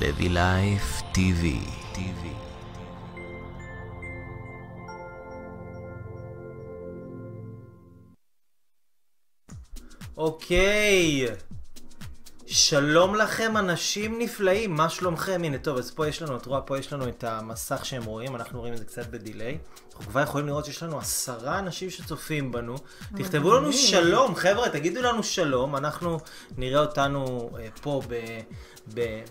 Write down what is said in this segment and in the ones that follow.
לוי לייף טיווי. אוקיי, שלום לכם אנשים נפלאים, מה שלומכם? הנה טוב, אז פה יש לנו, את רואה, פה יש לנו את המסך שהם רואים, אנחנו רואים את זה קצת בדיליי. אנחנו כבר יכולים לראות שיש לנו עשרה אנשים שצופים בנו. תכתבו לנו שלום, חבר'ה, תגידו לנו שלום, אנחנו נראה אותנו אה, פה ב... ב...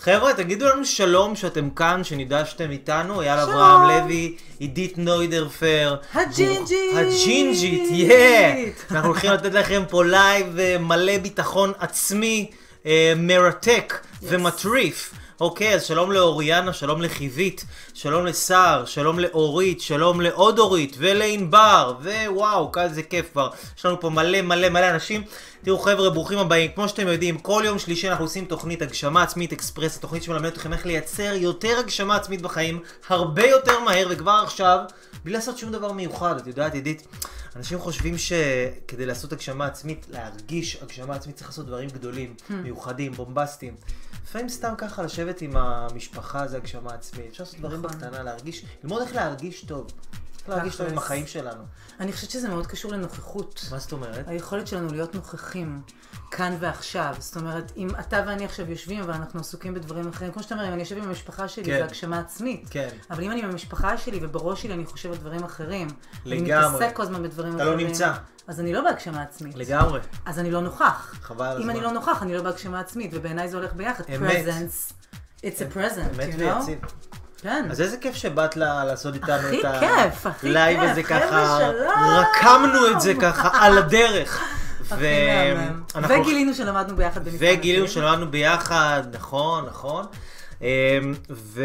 חבר'ה, תגידו לנו שלום שאתם כאן, שנדע שאתם איתנו, אייל. אברהם לוי, עידית נויידרפר. הג'ינג'ית. הג'ינג'ית, yeah! אנחנו הולכים לתת לכם פה לייב אה, מלא ביטחון עצמי, אה, מרתק ומטריף. אוקיי, אז שלום לאוריאנה, שלום לחיבית, שלום לסער, שלום לאורית, שלום לעוד אורית ולענבר, ווואו, כזה כיף כבר. יש לנו פה מלא מלא מלא אנשים. תראו חבר'ה, ברוכים הבאים. כמו שאתם יודעים, כל יום שלישי אנחנו עושים תוכנית הגשמה עצמית אקספרס, התוכנית שמלמדת אתכם איך לייצר יותר הגשמה עצמית בחיים, הרבה יותר מהר, וכבר עכשיו, בלי לעשות שום דבר מיוחד. את יודעת, עידית, אנשים חושבים שכדי לעשות הגשמה עצמית, להרגיש הגשמה עצמית, צריך לעשות דברים גדולים, מיוחדים, בומבסטיים. לפעמים סתם ככה לשבת עם המשפחה זה הגשמה עצמית. אפשר לעשות דברים נכון. בקטנה, להרגיש, ללמוד איך להרגיש טוב. איך להרגיש טוב עם. החיים שלנו. אני חושבת שזה מאוד קשור לנוכחות. מה זאת אומרת? היכולת שלנו להיות נוכחים, כאן ועכשיו. זאת אומרת, אם אתה ואני עכשיו יושבים ואנחנו עסוקים בדברים אחרים, כמו שאתה אומר, אם אני יושב עם המשפחה שלי, כן. זה הגשמה עצמית. כן. אבל אם אני עם המשפחה שלי ובראש שלי אני חושב על דברים אחרים, לגמרי. אני מתעסק כל הזמן בדברים אתה לא אחרים, נמצא. אז אני לא בהגשמה עצמית. לגמרי. אז אני לא נוכח. חבל על אם הזמן. אני לא נוכח, אני לא בהגשמה עצמית, ובעיניי זה הולך ביחד. אמת. presence, it's a present, אמת you know? ויציב. כן. אז איזה כיף שבאת לה- לעשות איתנו את הלייב. הזה ככה. רקמנו את זה ככה על הדרך. וגילינו שלמדנו ביחד במשרד וגילינו. שלמדנו ביחד, נכון, נכון. אמ, ו...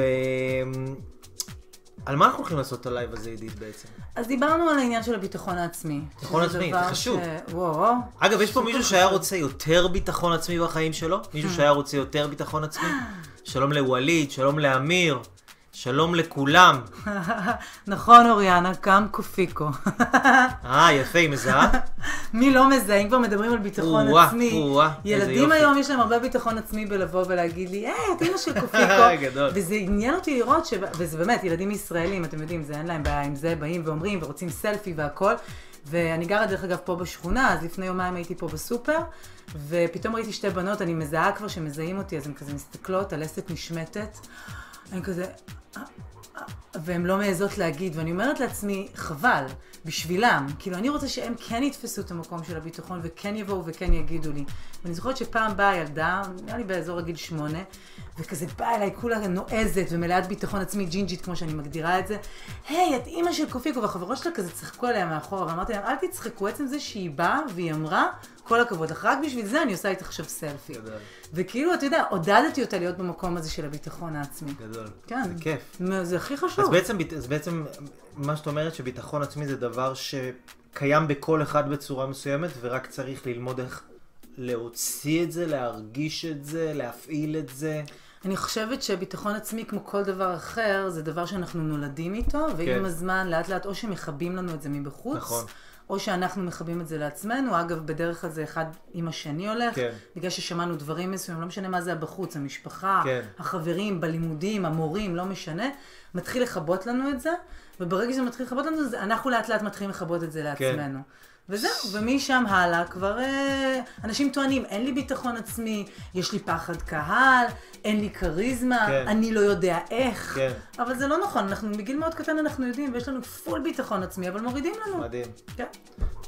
על מה אנחנו הולכים לעשות את הלייב הזה, עידית, בעצם? אז דיברנו על העניין של הביטחון העצמי. ביטחון עצמי, זה חשוב. ש... וואו. אגב, יש פה מישהו שהיה. רוצה יותר ביטחון עצמי בחיים שלו? מישהו שהיה רוצה יותר ביטחון עצמי? שלום לווליד, שלום לאמיר, שלום לכולם. נכון, אוריאנה, קם קופיקו. אה, יפה, היא מזהה? מי לא מזהה? אם כבר מדברים על ביטחון או-אה, עצמי. איזה ילדים. היום יש להם הרבה ביטחון עצמי בלבוא ולהגיד לי, היי, את אימא של קופיקו. וזה עניין אותי לראות, ש... וזה באמת, ילדים ישראלים, אתם יודעים, זה אין להם בעיה עם זה, באים ואומרים ורוצים סלפי והכל. ואני גרה דרך אגב פה בשכונה, אז לפני יומיים הייתי פה בסופר, ופתאום ראיתי שתי בנות, אני מזהה כבר שמזהים אותי, אז הן כזה מסתכלות על לסת נשמטת. אני כזה... והן לא מעזות להגיד, ואני אומרת לעצמי, חבל, בשבילם. כאילו, אני רוצה שהם כן יתפסו את המקום של הביטחון, וכן יבואו וכן יגידו לי. ואני זוכרת שפעם באה ילדה, נראה לי באזור הגיל שמונה, וכזה באה אליי כולה נועזת ומלאת ביטחון עצמי, ג'ינג'ית, כמו שאני מגדירה את זה. היי, את אימא של קופיקו, והחברות שלה כזה צחקו עליה מאחורה, ואמרתי להם, אל תצחקו, עצם זה שהיא באה והיא אמרה, כל הכבוד לך, רק בשביל זה אני עושה איתך עכשיו סלפי. וכאילו, אתה יודע, עודדתי אותה להיות במקום הזה של הביטחון העצמי. גדול. כן. זה כיף. זה הכי חשוב. אז בעצם, אז בעצם, מה שאת אומרת שביטחון עצמי זה דבר שקיים בכל אחד בצורה מסוימת, ורק צריך ללמוד איך להוציא את זה, להרגיש את זה, להפעיל את זה. אני חושבת שביטחון עצמי, כמו כל דבר אחר, זה דבר שאנחנו נולדים איתו, ועם כן. הזמן, לאט לאט, או שמכבים לנו את זה מבחוץ, נכון. או שאנחנו מכבים את זה לעצמנו. אגב, בדרך כלל זה אחד עם השני הולך, כן. בגלל ששמענו דברים מסוימים, לא משנה מה זה הבחוץ, המשפחה, כן. החברים, בלימודים, המורים, לא משנה, מתחיל לכבות לנו את זה, וברגע שזה מתחיל לכבות לנו אנחנו לאט לאט מתחילים לכבות את זה כן. וזהו, ומשם הלאה כבר אה, אנשים טוענים, אין לי ביטחון עצמי, יש לי פחד קהל, אין לי כריזמה, כן. אני לא יודע איך. כן. אבל זה לא נכון, אנחנו מגיל מאוד קטן אנחנו יודעים, ויש לנו פול ביטחון עצמי, אבל מורידים לנו. מדהים. כן.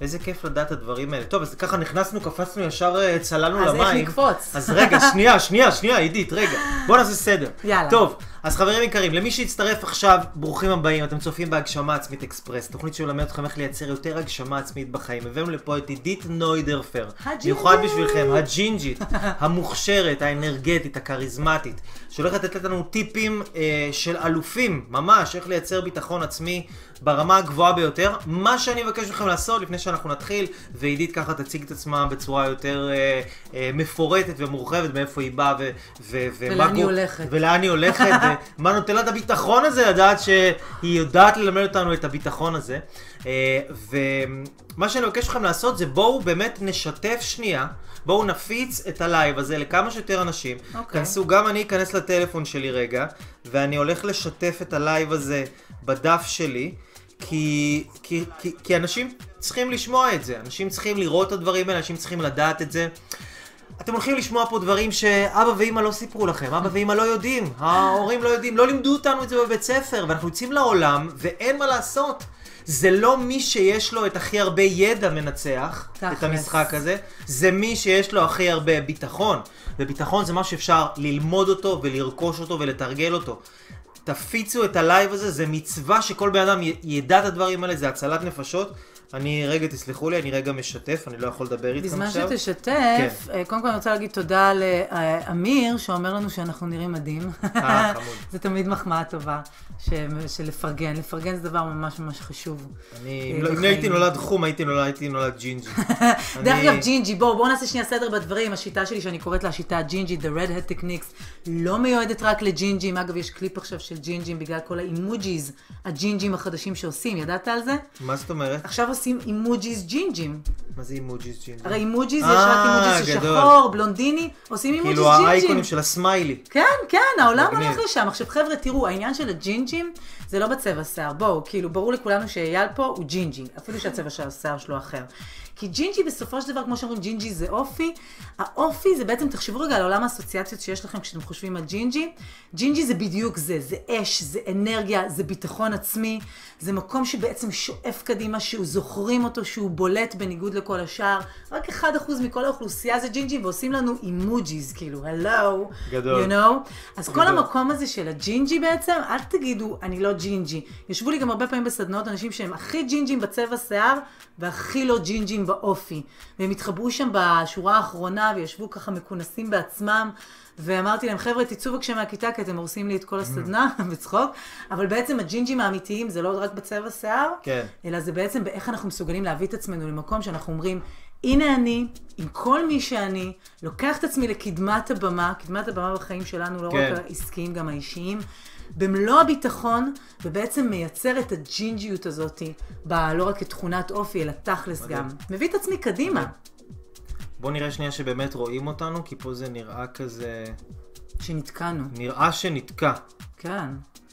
איזה כיף לדעת את הדברים האלה. טוב, אז ככה נכנסנו, קפצנו, ישר אה, צללנו אז למים. איך נקפוץ? אז רגע, שנייה, שנייה, שנייה, עידית, רגע. בוא נעשה סדר. יאללה. טוב, אז חברים יקרים, למי שהצטרף עכשיו, ברוכים הבאים, אתם צופים בהגשמה עצמית אקספרס, תוכנית שמלמדת אתכם איך לייצר יותר הגשמה עצמית בחיים. הבאנו לפה את עידית נוידרפר, הג'ינג'ית. מיוחד בשבילכם, הג'ינג'ית, המוכשרת, האנרגטית, הכריזמטית, שהולכת לתת לנו טיפים אה, של אלופים, ממש, איך לייצר ביטחון עצמי ברמה הגבוהה ביותר. מה שאני מבקש מכם לעשות לפני שאנחנו נתחיל, ועידית ככה תציג את עצמה בצורה יותר אה, אה, מפורטת ומורחבת, מאיפה היא באה ו- ו- ומה ולאן היא הולכת. ולאן היא הולכת, מה נותן לה את הביטחון הזה, לדעת שהיא יודעת ללמד אותנו את הביטחון הזה. אה, ומה שאני מבקש מכם לעשות זה בואו באמת נשתף שנייה. בואו נפיץ את הלייב הזה לכמה שיותר אנשים. אוקיי. כנסו, גם אני אכנס לטלפון שלי רגע, ואני הולך לשתף את הלייב הזה בדף שלי, כי, כי, כי, כי אנשים צריכים לשמוע את זה, אנשים צריכים לראות את הדברים האלה, אנשים צריכים לדעת את זה. אתם הולכים לשמוע פה דברים שאבא ואימא לא סיפרו לכם, אבא ואימא לא יודעים, ההורים לא יודעים, לא לימדו אותנו את זה בבית ספר, ואנחנו יוצאים לעולם, ואין מה לעשות. זה לא מי שיש לו את הכי הרבה ידע מנצח את, תכלס, המשחק הזה, זה מי שיש לו הכי הרבה ביטחון. וביטחון זה מה שאפשר ללמוד אותו ולרכוש אותו ולתרגל אותו. תפיצו את הלייב הזה, זה מצווה שכל בן אדם ידע את הדברים האלה, זה הצלת נפשות. אני רגע, תסלחו לי, אני רגע משתף, אני לא יכול לדבר איתכם בזמן עכשיו. שתשתף, כן. אה, קודם כל אני רוצה להגיד תודה לאמיר, שאומר לנו שאנחנו נראים מדהים. אה, חמוד. זה תמיד מחמאה טובה, ש- של לפרגן. זה דבר ממש ממש חשוב. אני, אה, אם לא- אם לא. הייתי נולד חום, הייתי נולד, הייתי נולד ג'ינג'י. דרך אני- אגב, ג'ינג'י, בואו, בואו נעשה שנייה סדר בדברים. השיטה שלי, שאני קוראת לה השיטה ג'ינג'י, The Red Hat Techniques, לא מיועדת רק לג'ינג'ים. אגב, יש קליפ עכשיו של ג'ינג'ים בגלל כל האימוג'יז, הג'ינג'ים החדשים שעושים. ידעת על זה? מה זאת אומרת? עכשיו עושים אימוג'יז ג'ינג'ים. מה זה אימוג'יז ג'ינג'י? הרי אימוג'יז, יש אה, רק אימוג'יז של. שחור, בלונדיני, עושים אימוג'יז כאילו ג'ינג'ים. האייקונים של הסמיילי. כן, כן, העולם. הולך לשם. עכשיו חבר'ה, תראו, העניין של הג'ינג'ים זה לא בצבע שיער. בואו, כאילו, ברור לכולנו שאייל פה הוא ג'ינג'י, אפילו שהצבע של השיער שלו אחר. כי ג'ינג'י בסופו של דבר, כמו שאומרים, ג'ינג'י זה אופי. האופי זה בעצם, תחשבו רגע על עולם האסוציאציות שיש לכם כשאתם חושבים על ג'ינג'י. ג'ינג'י זה בדיוק זה, זה אש, זה אנרגיה, זה ביטחון עצמי. זה מקום שבעצם שואף קדימה, שהוא זוכרים אותו, שהוא בולט בניגוד לכל השאר. רק 1% מכל האוכלוסייה זה ג'ינג'י, ועושים לנו אימוג'יז, כאילו, הלו. גדול. You know? אז כל גדול. המקום הזה של הג'ינג'י בעצם, אל תגידו, אני לא ג'ינג'י. ישבו לי גם הרבה פעמים בסדנאות אנשים שהם הכי ג'ינג'ים בצבע שיער, והכי לא ג'ינג'ים באופי. והם התחברו שם בשורה האחרונה, וישבו ככה מכונסים בעצמם. ואמרתי להם, חבר'ה, תצאו בבקשה מהכיתה, כי אתם הורסים לי את כל הסדנה, בצחוק. אבל בעצם הג'ינג'ים האמיתיים זה לא רק בצבע שיער, כן. אלא זה בעצם באיך אנחנו מסוגלים להביא את עצמנו למקום שאנחנו אומרים, הנה אני, עם כל מי שאני, לוקח את עצמי לקדמת הבמה, קדמת הבמה בחיים שלנו, לא כן. רק העסקיים, גם האישיים, במלוא הביטחון, ובעצם מייצר את הג'ינג'יות הזאת, ב- לא רק כתכונת אופי, אלא תכלס מדהים. גם. מביא את עצמי קדימה, בואו נראה שנייה שבאמת רואים אותנו, כי פה זה נראה כזה... שנתקענו. נראה שנתקע. כן.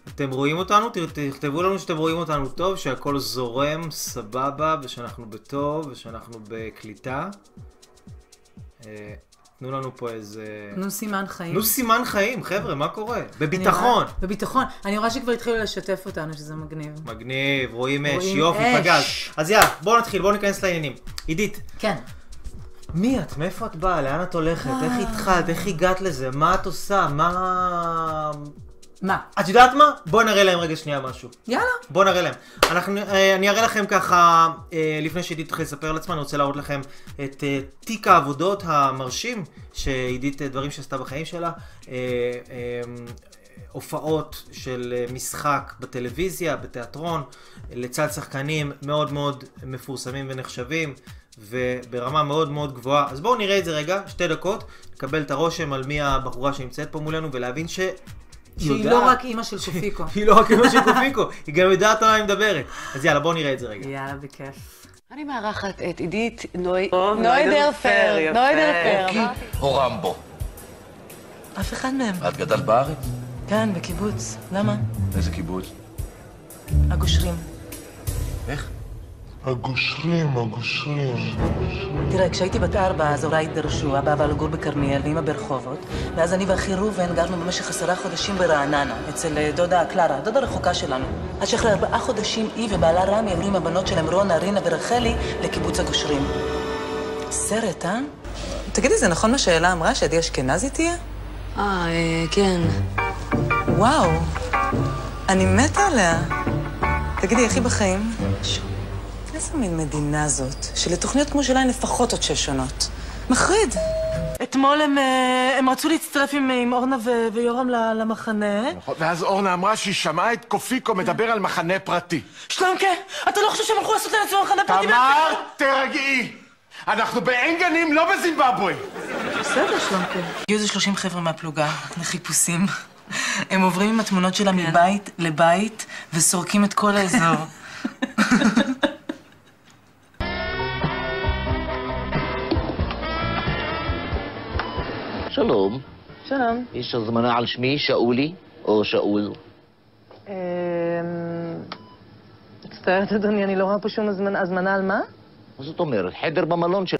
אתם רואים אותנו? תכתבו לנו שאתם רואים אותנו טוב, שהכל זורם, סבבה, ושאנחנו בטוב, ושאנחנו בקליטה. תנו לנו פה איזה... תנו סימן חיים. תנו סימן חיים, חבר'ה, מה קורה? בביטחון. רואה- בביטחון. אני רואה שכבר התחילו לשתף אותנו, שזה מגניב. מגניב, רואים אש, יופי. פגז. אז יאללה, בואו נתחיל, בואו ניכנס לעניינים. עידית, כן. מי את? מאיפה את באה? לאן את הולכת? איך אה. התחלת? איך הגעת לזה? מה את עושה? מה... מה? את יודעת מה? בואי נראה להם רגע שנייה משהו. יאללה. בואו נראה להם. אנחנו, אה, אני אראה לכם ככה, אה, לפני שעידית תתחיל לספר על עצמה, אני רוצה להראות לכם את אה, תיק העבודות המרשים, שעידית, דברים שעשתה בחיים שלה. הופעות של משחק בטלוויזיה, בתיאטרון, לצד שחקנים מאוד מאוד מפורסמים ונחשבים, וברמה מאוד מאוד גבוהה. אז בואו נראה את זה רגע, שתי דקות, לקבל את הרושם על מי הבחורה שנמצאת פה מולנו, ולהבין ש... שהיא לא רק אימא של קופיקו. היא לא רק אמא של קופיקו, היא גם יודעת על מה היא מדברת. אז יאללה, בואו נראה את זה רגע. יאללה, בכיף. אני מארחת את עידית נוי... נוידרפר, נוידרפר. או רמבו. אף אחד מהם. את גדלת בארץ? כן, בקיבוץ. למה? איזה קיבוץ? הגושרים. איך? הגושרים, הגושרים. תראה, כשהייתי בת ארבע, אז הוריי התגרשו, אבא עבר לגור בכרמיאל ואמא ברחובות, ואז אני ואחי ראובן גרנו במשך עשרה חודשים ברעננה, אצל אה, דודה קלרה, דודה רחוקה שלנו. עד שאחרי ארבעה חודשים היא ובעלה רמי עברו עם הבנות שלהם רונה, רינה ורחלי לקיבוץ הגושרים. סרט, אה? תגידי, זה נכון מה שאלה אמרה, שעדי אשכנזי תהיה? אה, אה, כן. וואו, אני מתה עליה. תגידי, איך היא בחיים? איזה מין מדינה זאת, שלתוכניות כמו שלה אין לפחות עוד שש שנות. מחריד. אתמול הם, אה, הם רצו להצטרף עם, עם אורנה ו- ויורם ל- למחנה. נכון, ואז אורנה אמרה שהיא שמעה את קופיקו מדבר על מחנה פרטי. שלומקה, אתה לא חושב שהם הלכו לעשות לעצמם מחנה פרטי? תמר, תרגעי. אנחנו בעין גנים, לא בזימבבואה. בסדר, שלומקה. הגיעו איזה 30 חבר'ה מהפלוגה, לחיפושים. הם עוברים עם התמונות שלה מבית לבית וסורקים את כל האזור. שלום, שלום. יש הזמנה על שמי שאולי או שאול? אמ, מצטערת, אדוני, אני לא רואה פה שום הזמנה. הזמנה על מה? מה זאת אומרת? חדר במלון של...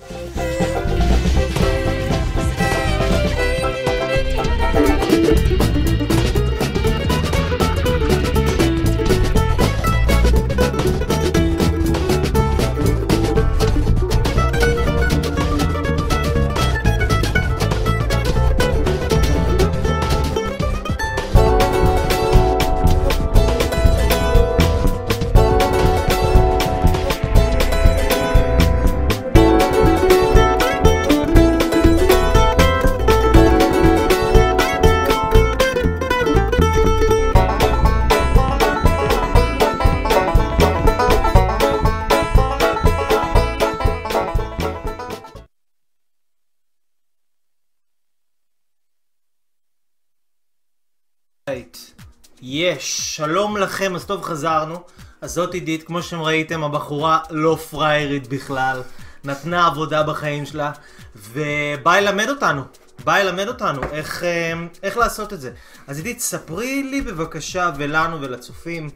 לכם, אז טוב חזרנו. אז זאת עידית, כמו שאתם ראיתם, הבחורה לא פריירית בכלל. נתנה עבודה בחיים שלה, ובאה ללמד אותנו. באה ללמד אותנו איך, אה, איך לעשות את זה. אז עידית, ספרי לי בבקשה, ולנו ולצופים,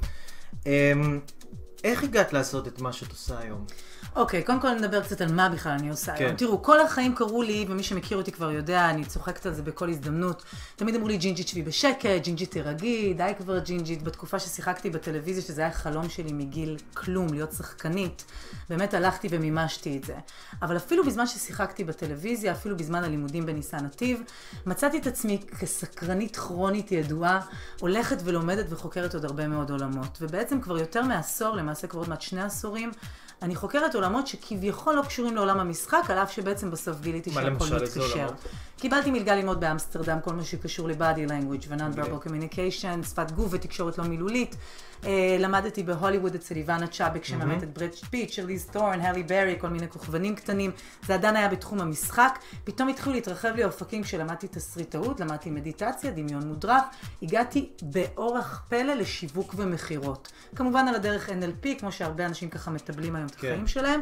אה, איך הגעת לעשות את מה שאת עושה היום? אוקיי, קודם כל נדבר קצת על מה בכלל אני עושה כן. היום. תראו, כל החיים קרו לי, ומי שמכיר אותי כבר יודע, אני צוחקת על זה בכל הזדמנות. תמיד אמרו לי, ג'ינג'ית שבי בשקט, ג'ינג'ית תירגעי, די כבר ג'ינג'ית. בתקופה ששיחקתי בטלוויזיה, שזה היה חלום שלי מגיל כלום, להיות שחקנית, באמת הלכתי ומימשתי את זה. אבל אפילו בזמן ששיחקתי בטלוויזיה, אפילו בזמן הלימודים בניסן נתיב, מצאתי את עצמי כסקרנית כרונית ידועה, הולכת ולומדת וחוקרת עוד הרבה מאוד עולמות. ובעצם כבר יותר מעשור, למעשה כבר עוד מעט שני עשורים, אני חוקרת עולמות שכביכול לא קשורים לעולם המשחק, על אף שבעצם בסוף גיליתי מה שהכל למשל, איזה מתקשר. קיבלתי מלגה ללמוד באמסטרדם, כל מה שקשור ל-body language ו-non-verbal communication, שפת גוף ותקשורת לא מילולית. אה, למדתי בהוליווד אצל איוונה צ'אבק, שמאמנת את בראד פיט, שרליז ת'רון, הלי ברי, כל מיני כוכבנים קטנים. זה עדיין היה בתחום המשחק. פתאום התחילו להתרחב לי אופקים כשלמדתי תסריטאות, למדתי מדיטציה, דמיון מודרך. הגעתי באורח פלא לשיווק ומכירות. כמובן על הדרך NLP, כמו שהרבה אנשים ככה מטבלים היום את כן. החיים שלהם.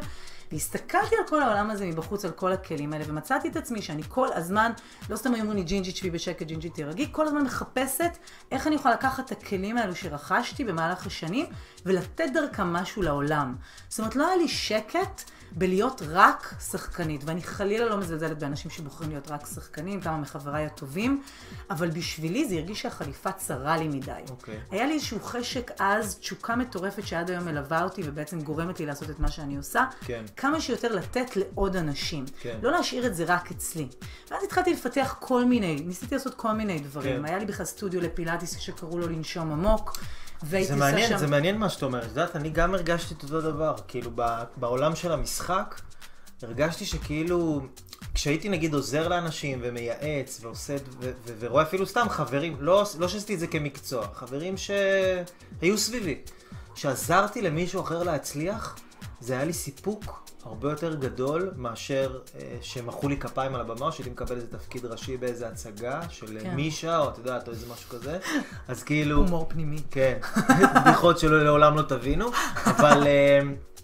והסתכלתי על כל העולם הזה מבחוץ, על כל הכלים האלה, ומצאתי את עצמי שאני כל הזמן, לא סתם אומרים לי ג'ינג'ית שבי בשקט, ג'ינג'ית תירגעי, כל הזמן מחפשת איך אני יכולה לקחת את הכלים האלו שרכשתי במהלך השנים, ולתת דרכם משהו לעולם. זאת אומרת, לא היה לי שקט בלהיות רק שחקנית, ואני חלילה לא מזלזלת באנשים שבוחרים להיות רק שחקנים, כמה מחבריי הטובים, אבל בשבילי זה הרגיש שהחליפה צרה לי מדי. אוקיי. היה לי איזשהו חשק אז, תשוקה מטורפת שעד היום מלווה אותי ובעצם גורמת לי לעשות את מה שאני עושה. כן. כמה שיותר לתת לעוד אנשים. כן. לא להשאיר את זה רק אצלי. ואז התחלתי לפתח כל מיני, ניסיתי לעשות כל מיני דברים. כן. היה לי בכלל סטודיו לפילאטיס שקראו לו לנשום עמוק. והייתי זה עושה מעניין, שם... זה מעניין מה שאת אומרת. את יודעת, אני גם הרגשתי את אותו דבר. כאילו, בעולם של המשחק, הרגשתי שכאילו, כשהייתי נגיד עוזר לאנשים ומייעץ ועושה, ו- ו- ורואה אפילו סתם חברים, לא, לא שעשיתי את זה כמקצוע, חברים שהיו סביבי. שעזרתי למישהו אחר להצליח, זה היה לי סיפוק הרבה יותר גדול מאשר אה, שמחאו לי כפיים על הבמה, או שהייתי מקבל איזה תפקיד ראשי באיזה הצגה של כן. כן. מישה, או את יודעת, או איזה משהו כזה. אז כאילו... הומור פנימי. כן, בדיחות שלא לעולם לא תבינו, אבל, אה,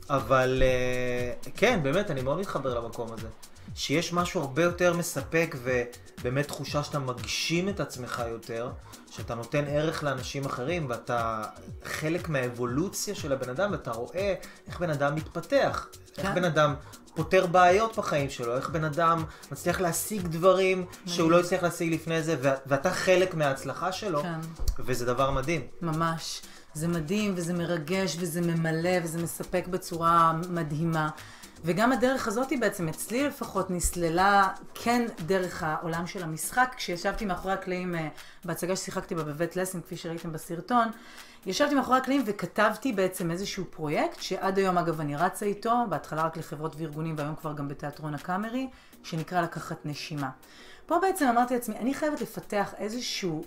אבל אה, כן, באמת, אני מאוד מתחבר למקום הזה. שיש משהו הרבה יותר מספק ובאמת תחושה שאתה מגשים את עצמך יותר, שאתה נותן ערך לאנשים אחרים ואתה חלק מהאבולוציה של הבן אדם ואתה רואה איך בן אדם מתפתח, איך כן. בן אדם פותר בעיות בחיים שלו, איך בן אדם מצליח להשיג דברים שהוא לא הצליח להשיג לפני זה, ואתה חלק מההצלחה שלו, כן. וזה דבר מדהים. ממש. זה מדהים, וזה מרגש, וזה ממלא, וזה מספק בצורה מדהימה. וגם הדרך הזאת בעצם, אצלי לפחות, נסללה כן דרך העולם של המשחק. כשישבתי מאחורי הקלעים אה, בהצגה ששיחקתי בה בבית לסין, כפי שראיתם בסרטון, ישבתי מאחורי הקלעים וכתבתי בעצם איזשהו פרויקט, שעד היום אגב אני רצה איתו, בהתחלה רק לחברות וארגונים והיום כבר גם בתיאטרון הקאמרי, שנקרא לקחת נשימה. פה בעצם אמרתי לעצמי, אני חייבת לפתח איזשהו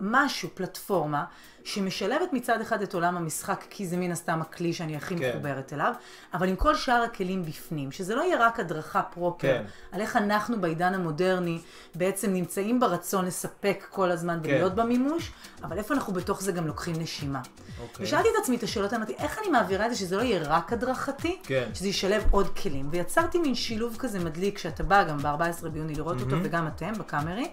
משהו, פלטפורמה, שמשלבת מצד אחד את עולם המשחק, כי זה מן הסתם הכלי שאני הכי כן. מחוברת אליו, אבל עם כל שאר הכלים בפנים, שזה לא יהיה רק הדרכה פרופר, כן. על איך אנחנו בעידן המודרני בעצם נמצאים ברצון לספק כל הזמן כן. ולהיות במימוש, אבל איפה אנחנו בתוך זה גם לוקחים נשימה. אוקיי. ושאלתי את עצמי את השאלות, אמרתי, איך אני מעבירה את זה שזה לא יהיה רק הדרכתי, כן. שזה ישלב עוד כלים. ויצרתי מין שילוב כזה מדליק, שאתה בא גם ב-14 ביוני לראות אותו, וגם אתם, בקאמרי.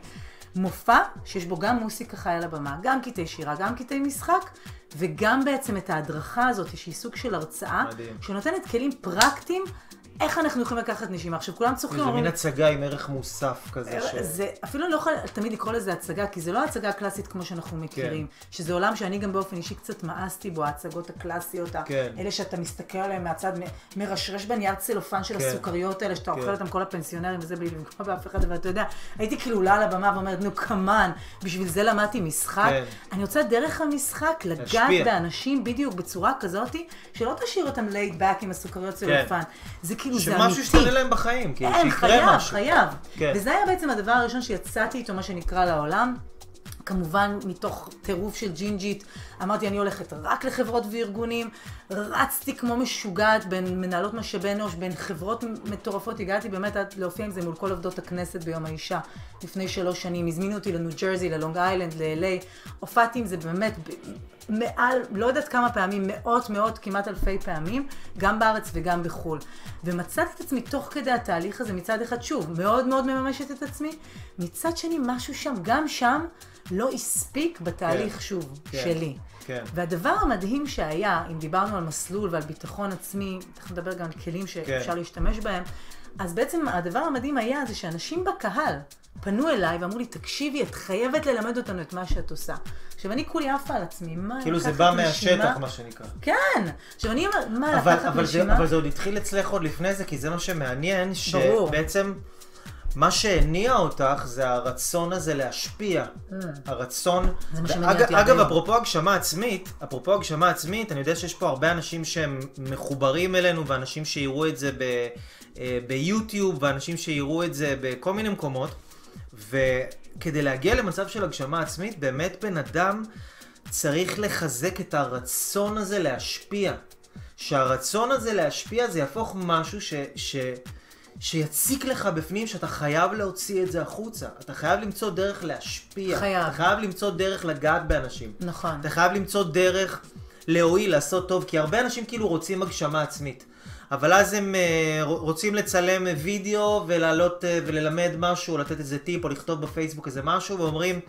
מופע שיש בו גם מוסיקה חיה על הבמה, גם קטעי שירה, גם קטעי משחק, וגם בעצם את ההדרכה הזאת, שהיא סוג של הרצאה, מדהים. שנותנת כלים פרקטיים, איך אנחנו יכולים לקחת נשימה. עכשיו, כולם צוחקים, זה מין הצגה עם ערך מוסף כזה. ש- זה, אפילו אני לא יכולה תמיד לקרוא לזה הצגה, כי זה לא הצגה קלאסית כמו שאנחנו מכירים. שזה עולם שאני גם באופן אישי קצת מאסתי בו, ההצגות הקלאסיות, כן. אלה שאתה מסתכל עליהן מהצד, מ- מרשרש בנייר צלופן של כן. הסוכריות האלה, שאתה כן. אוכל אותם כל הפנסיונרים וזה בלי לפגוע באף אחד, אבל אתה יודע, הייתי כאילו עולה על הבמה ואומרת, נו כמובן, בשביל זה למדתי משחק. כן. אני רוצה דרך המשחק לגעת. באנשים בדיוק בצורה כזאת, שלא תשאיר אותם laid back עם הסוכריות צלופן. זה כאילו, זה אמיתי. שמשהו ישתנה להם בחיים, כאילו, שיקרה חייב, משהו. חייב. כן. וזה היה בעצם הדבר הראשון שיצאתי איתו, מה שנקרא, לעולם. כמובן, מתוך טירוף של ג'ינג'ית, אמרתי, אני הולכת רק לחברות וארגונים. רצתי כמו משוגעת בין מנהלות משאבי אנוש, בין חברות מטורפות. הגעתי באמת עד להופיע עם זה מול כל עובדות הכנסת ביום האישה, לפני שלוש שנים. הזמינו אותי לניו ג'רזי, ללונג איילנד, ל-LA. הופעתי עם זה באמת מעל, לא יודעת כמה פעמים, מאות, מאות, כמעט אלפי פעמים, גם בארץ וגם בחו"ל. ומצאתי את עצמי תוך כדי התהליך הזה, מצד אחד, שוב, מאוד מאוד מממשת את עצמי, מצד שני, משהו שם, גם שם, לא הספיק בתהליך, כן, שוב, כן, שלי. כן. והדבר המדהים שהיה, אם דיברנו על מסלול ועל ביטחון עצמי, תכף נדבר גם על כלים שאפשר כן. להשתמש בהם, אז בעצם הדבר המדהים היה זה שאנשים בקהל פנו אליי ואמרו לי, תקשיבי, את חייבת ללמד אותנו את מה שאת עושה. עכשיו, אני כולי עפה על עצמי, מה, כאילו זה לקחת בא נשימה? מהשטח, מה שנקרא. כן. עכשיו, אני אומרת, מה, אבל, לקחת אבל, זה, נשימה? אבל זה עוד התחיל אצלך עוד לפני זה, כי זה מה שמעניין, ברור. שבעצם מה שהניע אותך זה הרצון הזה להשפיע. הרצון... זה מה שמניע אג- אותי עד אגב. אפרופו הגשמה עצמית, אפרופו הגשמה עצמית, אני יודע שיש פה הרבה אנשים שהם מחוברים אלינו, ואנשים שיראו את זה ב, אה, ביוטיוב, ואנשים שיראו את זה בכל מיני מקומות, וכדי להגיע למצב של הגשמה עצמית, באמת בן אדם צריך לחזק את הרצון הזה להשפיע. שהרצון הזה להשפיע זה יהפוך משהו ש... ש... שיציק לך בפנים שאתה חייב להוציא את זה החוצה. אתה חייב למצוא דרך להשפיע. חייב. אתה חייב למצוא דרך לגעת באנשים. נכון. אתה חייב למצוא דרך להועיל, לעשות טוב, כי הרבה אנשים כאילו רוצים הגשמה עצמית. אבל אז הם uh, רוצים לצלם וידאו ולעלות uh, וללמד משהו, לתת איזה טיפ, או לכתוב בפייסבוק איזה משהו, ואומרים,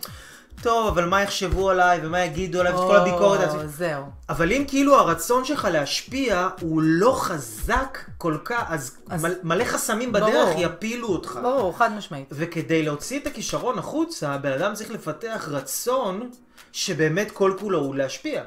טוב, אבל מה יחשבו עליי, ומה יגידו עליי, ואת כל הביקורת העצמית. זהו. אבל אם כאילו הרצון שלך להשפיע הוא לא חזק כל כך, אז, אז- מל, מלא חסמים בדרך ברור. יפילו אותך. ברור, חד משמעית. וכדי להוציא את הכישרון החוצה, בן אדם צריך לפתח רצון שבאמת כל כולו הוא להשפיע.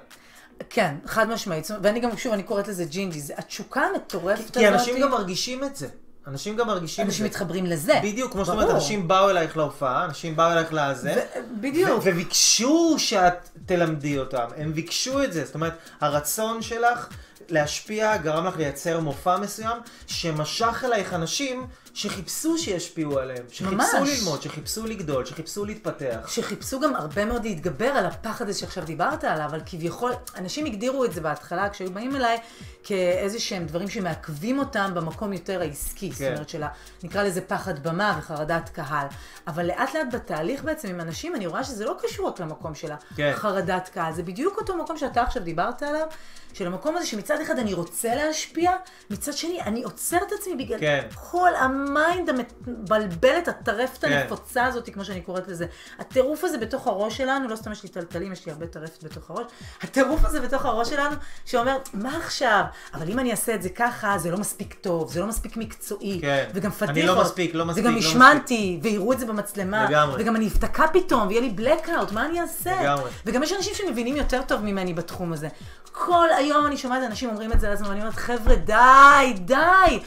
כן, חד משמעית. ואני גם, שוב, אני קוראת לזה ג'ינג'י. זה התשוקה המטורפת הזאת. כי אנשים גם מרגישים את זה. אנשים גם מרגישים. אנשים מתחברים לזה. בדיוק, כמו שאת. אומרת, אנשים באו אלייך להופעה, אנשים באו אלייך לזה. בדיוק. וביקשו שאת תלמדי אותם. הם ביקשו את זה. זאת אומרת, הרצון שלך להשפיע גרם לך לייצר מופע מסוים, שמשך אלייך אנשים שחיפשו שישפיעו עליהם. שחיפשו ממש. ללמוד, שחיפשו לגדול, שחיפשו להתפתח. שחיפשו גם הרבה מאוד להתגבר על הפחד הזה שעכשיו דיברת עליו, אבל כביכול, אנשים הגדירו את זה בהתחלה, כשהיו באים אליי, כאיזה שהם דברים שמעכבים אותם במקום יותר העסקי. זאת כן. אומרת, של ה- נקרא לזה פחד במה וחרדת קהל. אבל לאט לאט בתהליך בעצם עם אנשים, אני רואה שזה לא קשור רק למקום של כן. החרדת קהל, זה בדיוק אותו מקום שאתה עכשיו דיברת עליו, של המקום הזה שמצד אחד אני רוצה להשפיע, מצד שני אני עוצר את עצמי בגלל כן. כל ה mind המבלבלת, הטרפת כן. הנפוצה הזאת, כמו שאני קוראת לזה. הטירוף הזה בתוך הראש שלנו, לא סתם יש לי טלטלים, יש לי הרבה טרפת בתוך הראש, הטירוף הזה בתוך הראש שלנו, שאומר, מה עכשיו? אבל אם אני אעשה את זה ככה, זה לא מספיק טוב, זה לא מספיק מקצועי. כן. וגם אני פדיחות. לא מספיק, לא מספיק, וגם לא השמנתי, ויראו את זה במצלמה. לגמרי. וגם אני אבתקע פתאום, ויהיה לי blackout, מה אני אעשה? לגמרי. וגם יש אנשים שמבינים יותר טוב ממני בתחום הזה. כל היום אני שומעת אנשים אומרים את זה לעצמם, ואני אומרת, חבר'ה, די, די.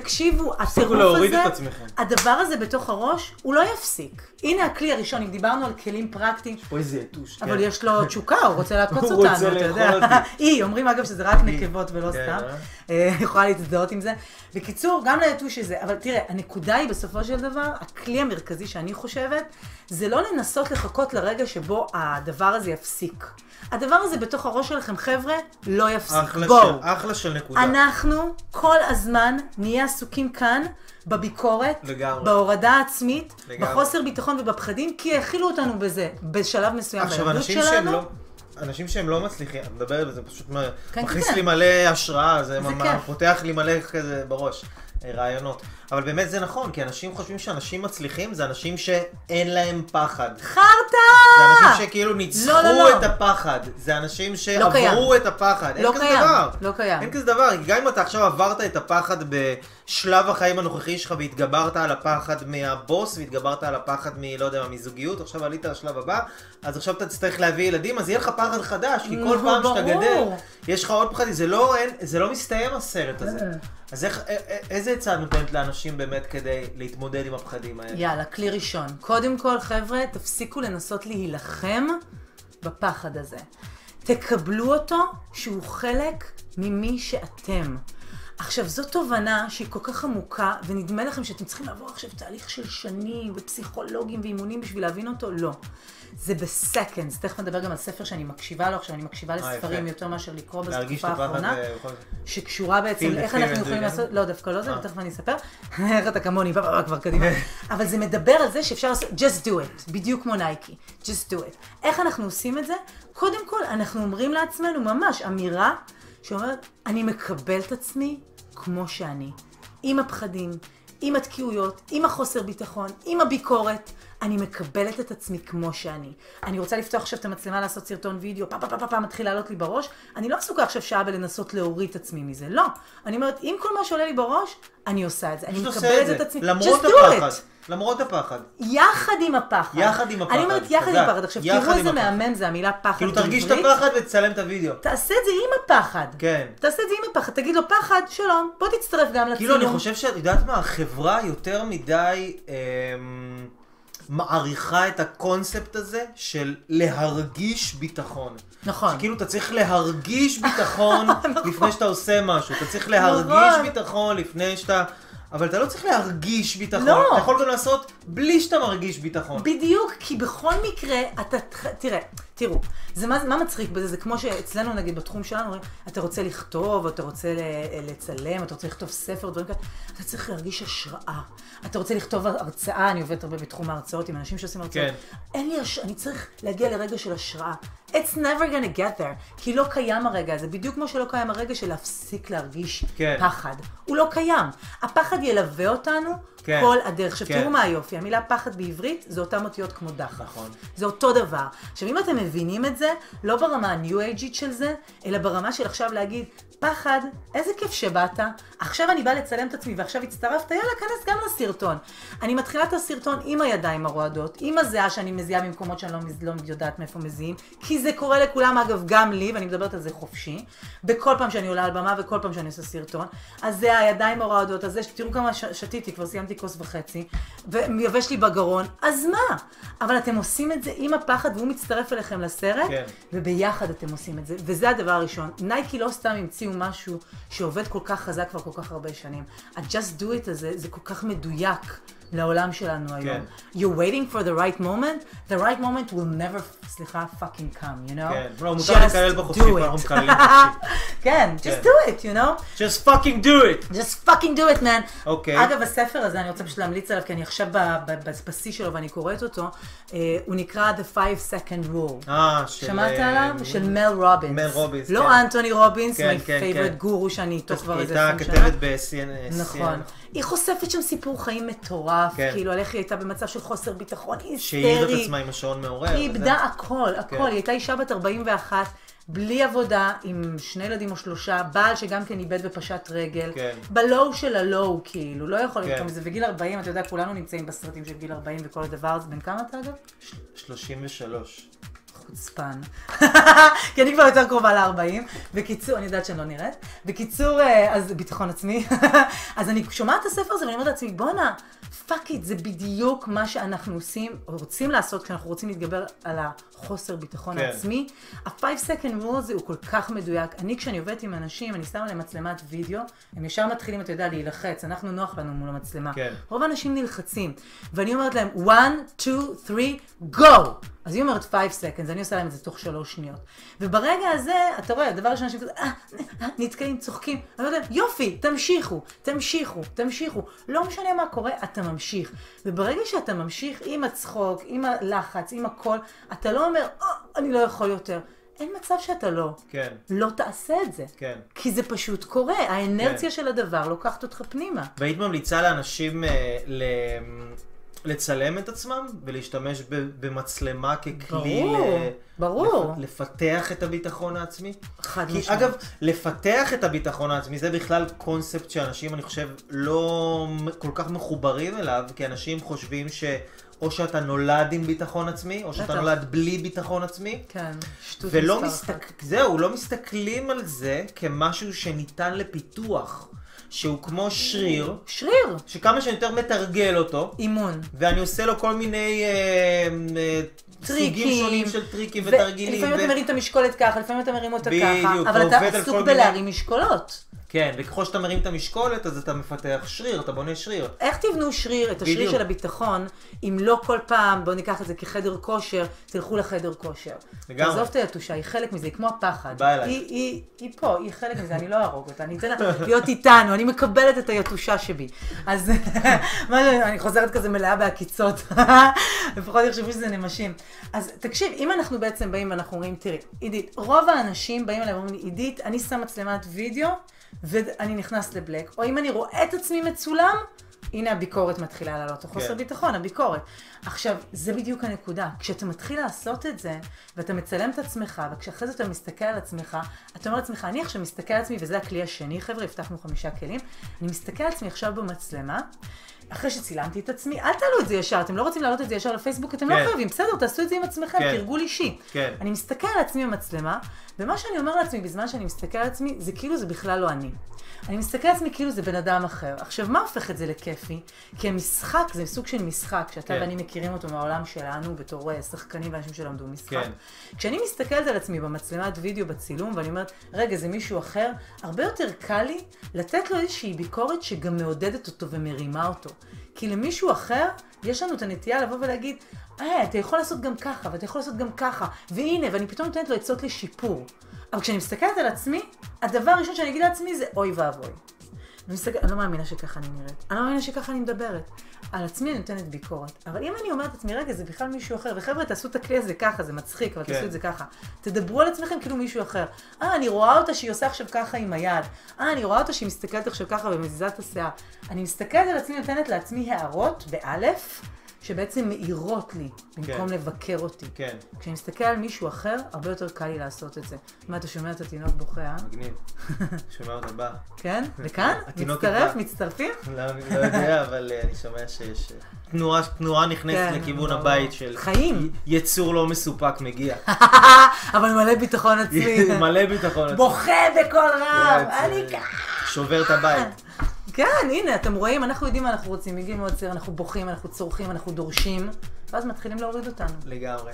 תקשיבו, הטירוף הזה, את. הדבר הזה בתוך הראש, הוא לא יפסיק. הנה הכלי הראשון, אם דיברנו על כלים פרקטיים, פה איזה יתוש. אבל כן. יש לו תשוקה, הוא רוצה לעקוץ אותנו, רוצה אתה יודע. היא, אומרים אגב שזה רק נקבות ולא כן, סתם. אה? אה, יכולה להזדהות עם זה. בקיצור, גם ליתוש יש זה, אבל תראה, הנקודה היא בסופו של דבר, הכלי המרכזי שאני חושבת, זה לא לנסות לחכות לרגע שבו הדבר הזה יפסיק. הדבר הזה בתוך הראש שלכם, חבר'ה, לא יפסיק. אחלה בואו. של- אחלה של נקודה. אנחנו כל הזמן נהיה עסוקים כאן בביקורת, לגמרי. בהורדה העצמית, לגמרי. בחוסר ביטחון ובפחדים, כי האכילו אותנו בזה בשלב מסוים עכשיו, בילדות אנשים שהם שלנו. לא... אנשים שהם לא מצליחים, אני מדבר על זה, פשוט מ- כן, מכניס כן. לי מלא השראה, זה ממש כיף. פותח לי מלא כזה בראש, אה, רעיונות. אבל באמת זה נכון, כי אנשים חושבים שאנשים מצליחים זה אנשים שאין להם פחד. חרטא! זה אנשים שכאילו ניצחו לא, לא, לא. את הפחד. זה אנשים לא. שעברו את הפחד. אין לא כזה קיים, דבר. לא קיים. אין כזה דבר. גם אם אתה עכשיו עברת את הפחד בשלב החיים הנוכחי שלך והתגברת על הפחד מהבוס והתגברת על הפחד מ... לא יודע מה, מזוגיות, עכשיו עלית לשלב הבא, אז עכשיו אתה תצטרך להביא ילדים, אז יהיה לך פחד חדש, כי כל פעם שאתה. גדל, יש לך עוד פחדים. זה לא, אין, זה לא מסתיים הסרט הזה. אה. אז איך, א- א- איזה עצה נותנת לאנשים באמת כדי להתמודד עם הפחדים האלה? יאללה, כלי ראשון. קודם כל, חבר'ה, תפסיקו לנסות להילחם בפחד הזה. תקבלו אותו שהוא חלק ממי שאתם. עכשיו, זו תובנה שהיא כל כך עמוקה, ונדמה לכם שאתם צריכים לעבור עכשיו תהליך של שנים, ופסיכולוגים ואימונים בשביל להבין אותו? לא. זה בסקנדס. תכף נדבר גם על ספר שאני מקשיבה לו עכשיו, אני מקשיבה אה, לספרים. יותר מאשר לקרוא בתקופה האחרונה. זאת. שקשורה בעצם לאיך fear אנחנו יכולים לעשות, לא דווקא לא זה, אה. ותכף אני אספר, איך אתה כמוני, כבר קדימה, אבל זה מדבר על זה שאפשר לעשות, just do it, בדיוק כמו נייקי, just do it. איך אנחנו עושים את זה? קודם כל, אנחנו אומרים לעצמנו ממש אמירה שאומרת, אני מקבל את עצמי כמו שאני, עם הפחדים, עם התקיעויות, עם החוסר ביטחון, עם הביקורת. אני מקבלת את עצמי כמו שאני. אני רוצה לפתוח עכשיו את המצלמה, לעשות סרטון וידאו, פעם פעם פעם פעם מתחיל לעלות לי בראש. אני לא עסוקה עכשיו שעה בלנסות להוריד את עצמי מזה, לא. אני אומרת, עם כל מה שעולה לי בראש, אני עושה את זה. אני מקבלת את עצמי. למרות הפחד. למרות הפחד. יחד עם הפחד. יחד עם הפחד, אני אומרת יחד עם. הפחד. עכשיו, תראו איזה. מהמם זה המילה פחד כאילו תרגיש את. הפחד ותצלם את הוידאו. תעשה את זה עם הפחד. כן. תעשה את זה עם הפחד. תגיד לו, פחד, שלום, בוא תצטרף גם לצילום. כאילו אני חושב שאת יודעת מה, החברה יותר מדי אמ, מעריכה את הקונספט הזה של להרגיש ביטחון. נכון. שכאילו אתה צריך להרגיש ביטחון לפני שאתה עושה משהו. אתה צריך להרגיש נכון. ביטחון לפני שאתה... אבל אתה לא צריך להרגיש ביטחון. לא. אתה יכול גם לעשות בלי שאתה מרגיש ביטחון. בדיוק, כי בכל מקרה, אתה, תראה, תראו, זה מה, מה מצחיק בזה? זה כמו שאצלנו, נגיד, בתחום שלנו, אתה רוצה לכתוב, אתה רוצה ל- לצלם, אתה רוצה לכתוב ספר, דברים כאלה, אתה צריך להרגיש השראה. אתה רוצה לכתוב הרצאה, אני עובדת הרבה בתחום ההרצאות עם אנשים שעושים הרצאות. כן. אין לי השראה, אני צריך להגיע לרגע של השראה. It's never gonna get there, כי לא קיים הרגע הזה, בדיוק כמו שלא קיים הרגע של להפסיק להרגיש כן. פחד. הוא לא קיים. הפחד ילווה אותנו כן. כל הדרך. עכשיו, כן. תראו מה היופי, המילה פחד בעברית זה אותן אותיות כמו דחף. נכון. זה אותו דבר. עכשיו, אם אתם מבינים את זה, לא ברמה הניו אייג'ית של זה, אלא ברמה של עכשיו להגיד, פחד, איזה כיף שבאת, עכשיו אני באה לצלם את עצמי ועכשיו הצטרפת, יאללה, כנס גם לסרטון. אני מתחילה את הסרטון עם הידיים הרועדות, עם הזיעה שאני מזיעה במקומות שאני לא, מז- לא יודעת מאיפה מזיעים, כי זה קורה לכולם, אגב, גם לי, ואני מדברת על זה חופשי, בכל פעם שאני עולה על במה וכל פעם שאני עושה סרטון. אז זה הידיים הרועדות, אז זה, תראו כמה ש- שתיתי, כבר סיימתי כוס וחצי, ויבש לי בגרון, אז מה? אבל אתם עושים את זה עם הפחד והוא מצטרף אליכם לסרט, כן. וביחד אתם עושים את זה, וזה הדבר הראשון. נייקי לא סתם המציאו משהו שעובד כל כך חזק כבר כל כך הרבה שנים. ה-just do it הזה, זה כל כך מדויק לעולם שלנו היום. You're waiting for the right moment, the right moment will never, סליחה, fucking come, you know? כן, לא, מותר לקלל בחופשי. אנחנו מקללים בחופשי. כן, כן. just do it, you know? Just fucking do it! just fucking do it, man. אוקיי. אגב, הספר הזה, אני רוצה פשוט להמליץ עליו, כי אני עכשיו בשיא שלו ואני קוראת אותו, אה, הוא נקרא The Five Second Rule. אה, של... שמעת אה, עליו? של מל רובינס. מל רובינס, לא כן. אנטוני רובינס, כן, מי כן, favorite כן. גורו שאני איתו כבר איזה הייתה 20 שנה. כתבת ב-CNN. נכון. היא חושפת שם סיפור חיים מטורף, כן. כאילו על איך היא הייתה במצב של חוסר ביטחון היסטרי. שהעירה את עצמה עם השעון מעורר. היא. איבדה הכל, הכל. כן. היא הייתה אישה בת 41, בלי עבודה, עם שני ילדים או שלושה, בעל שגם כן איבד ופשט רגל. כן. בלואו של הלואו, כאילו, לא יכול כן. להיות מזה. וגיל 40, אתה יודע, כולנו נמצאים בסרטים של גיל 40 וכל הדבר הזה. בן כמה אתה אגב? 33. חוצפן. כי אני כבר יותר קרובה ל-40. בקיצור, אני יודעת שאני לא נראית. בקיצור, אה, אז ביטחון עצמי. אז אני שומעת את הספר הזה ואני אומרת לעצמי, בואנה, fuck it, זה בדיוק מה שאנחנו עושים, רוצים לעשות כשאנחנו רוצים להתגבר על החוסר ביטחון כן. עצמי. ה-5 second rule הזה הוא כל כך מדויק. אני, כשאני עובדת עם אנשים, אני שמה להם מצלמת וידאו, הם ישר מתחילים, אתה יודע, להילחץ. אנחנו נוח לנו מול המצלמה. כן. רוב האנשים נלחצים. ואני אומרת להם, 1, 2, 3, go! אז היא אומרת 5 seconds, אני עושה להם את זה תוך שלוש שניות. וברגע הזה, אתה רואה, הדבר ראשון אנשים כזה, אה, אה, נתקעים, צוחקים. אני אומרת להם, יופי, תמשיכו, תמשיכו, תמשיכו. לא משנה מה קורה, אתה ממשיך. וברגע שאתה ממשיך עם הצחוק, עם הלחץ, עם הכל, אתה לא אומר, אה, אני לא יכול יותר. אין מצב שאתה לא. כן. לא תעשה את זה. כן. כי זה פשוט קורה, האנרציה כן. של הדבר לוקחת אותך פנימה. והיית ממליצה לאנשים אה, ל... לצלם את עצמם ולהשתמש במצלמה ככלי ברור, ל- ברור. לפ- לפתח את הביטחון העצמי? חד כי משמעית. אגב, לפתח את הביטחון העצמי זה בכלל קונספט שאנשים, אני חושב, לא כל כך מחוברים אליו, כי אנשים חושבים ש... או שאתה נולד עם ביטחון עצמי, או שאתה. נולד בלי ביטחון עצמי. כן, שטות מספר מסתק... אחת. זהו, לא מסתכלים על זה כמשהו שניתן לפיתוח. שהוא כמו שריר, שריר, שכמה שאני יותר מתרגל אותו, אימון. ואני עושה לו כל מיני אה, אה, סוגים טריקים. שונים של טריקים ותרגילים. ולפעמים אתה מרים את המשקולת ככה, לפעמים אתה מרים אותה בדיוק, ככה, אבל אתה עסוק בלהרים משקולות. כן, וככל שאתה מרים את המשקולת, אז אתה מפתח שריר, אתה בונה שריר. איך תבנו שריר, את השריר בדיוק. של הביטחון, אם לא כל פעם, בואו ניקח את זה כחדר כושר, תלכו לחדר כושר. לגמרי. תעזוב את היתושה, היא חלק מזה, היא כמו הפחד. בא אליי. היא, היא, היא פה, היא חלק מזה, אני לא אהרוג אותה, אני אתן לה להיות איתנו, אני מקבלת את היתושה שבי. אז אני חוזרת כזה מלאה בעקיצות, לפחות יחשבו שזה נמשים. אז תקשיב, אם אנחנו בעצם באים ואנחנו אומרים, תראי, עידית, רוב האנשים באים אליי ואומרים לי, עידית, אני שם מצלמת וידאו, ואני נכנס לבלק, או אם אני רואה את עצמי מצולם, הנה הביקורת מתחילה לעלות, או חוסר כן. ביטחון, הביקורת. עכשיו, זה בדיוק הנקודה. כשאתה מתחיל לעשות את זה, ואתה מצלם את עצמך, וכשאחרי זה אתה מסתכל על עצמך, אתה אומר לעצמך, אני עכשיו מסתכל על עצמי, וזה הכלי השני, חבר'ה, הבטחנו חמישה כלים, אני מסתכל על עצמי עכשיו במצלמה, אחרי שצילמתי את עצמי, אל תעלו את זה ישר, אתם לא רוצים להעלות את זה ישר לפייסבוק, אתם כן. לא חייבים, בסדר, תעשו את זה עם עצמכם, כן. תרגול אישי. כן. אני מסתכל על עצמי במצלמה, ומה שאני אומר לעצמי בזמן שאני מסתכל על עצמי, זה כאילו זה בכלל לא אני. אני מסתכל על עצמי כאילו זה בן אדם אחר. עכשיו, מה הופך את זה לכיפי? כי המשחק זה סוג של משחק, שאתה כן. ואני מכירים אותו מהעולם שלנו, בתור אה, שחקנים ואנשים שלמדו משחק. כן. כשאני מסתכלת על עצמי במצלמת וידאו בצילום, ואני אומרת, רגע, זה מישהו אחר, הרבה יותר קל לי לתת לו איזושהי ביקורת שגם מעודדת אותו ומרימה אותו. כי למישהו אחר, יש לנו את הנטייה לבוא ולהגיד, אה, אתה יכול לעשות גם ככה, ואתה יכול לעשות גם ככה, והנה, ואני פתאום נותנת לו עצות לשיפור. אבל כשאני מסתכלת על עצמי, הדבר הראשון שאני אגיד לעצמי זה אוי ואבוי. אני, מסתכל, אני לא מאמינה שככה אני נראית, אני לא מאמינה שככה אני מדברת. על עצמי אני נותנת ביקורת. אבל אם אני אומרת לעצמי, רגע, זה בכלל מישהו אחר, וחבר'ה, תעשו את הכלי הזה ככה, זה מצחיק, אבל כן. תעשו את זה ככה. תדברו על עצמכם כאילו מישהו אחר. אה, אני רואה אותה שהיא עושה עכשיו ככה עם היד. אה, אני רואה אותה שהיא מסתכלת עכשיו ככה ומזיזה את השיער. אני מסתכלת על עצמי, נותנת לעצמי הערות, באלף, שבעצם מאירות לי, במקום כן. לבקר אותי. כן, כשאני מסתכל על מישהו אחר, הרבה יותר קל לי לעשות את זה. מה, אתה שומע את התינוק בוכה, אה? מגניב. שומע אותה באה. כן? וכאן? מצטרף? מצטרפים? לא, לא יודע, אבל אה, אני שומע שיש אה, תנועה, תנועה נכנסת כן, לכיוון ברור. הבית של חיים. יצור לא מסופק מגיע. אבל מלא ביטחון עצמי. מלא ביטחון. עצמי. בוכה בקול רם, זה- אני ככה. שובר את הבית. כן, הנה, אתם רואים, אנחנו יודעים מה אנחנו רוצים, מגיל מאוד צעיר, אנחנו בוכים, אנחנו צורכים, אנחנו דורשים, ואז מתחילים להוריד אותנו. לגמרי.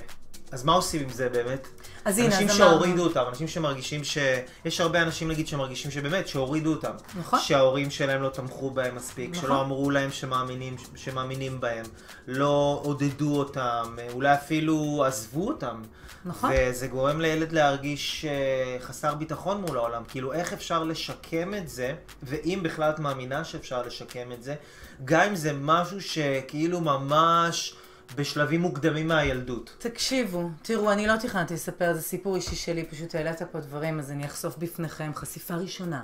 אז מה עושים עם זה באמת? אז הנה, אנשים אז אמרנו- שהורידו אותם, אנשים שמרגישים ש... יש הרבה אנשים נגיד שמרגישים שבאמת, שהורידו אותם. נכון. שההורים שלהם לא תמכו בהם מספיק, נכון. שלא אמרו להם שמאמינים, שמאמינים בהם, לא עודדו אותם, אולי אפילו עזבו אותם. נכון. וזה גורם לילד להרגיש אה, חסר ביטחון מול העולם. כאילו, איך אפשר לשקם את זה, ואם בכלל את מאמינה שאפשר לשקם את זה, גם אם זה משהו שכאילו ממש בשלבים מוקדמים מהילדות. תקשיבו, תראו, אני לא תכננתי לספר, זה סיפור אישי שלי, פשוט העלית פה דברים, אז אני אחשוף בפניכם חשיפה ראשונה.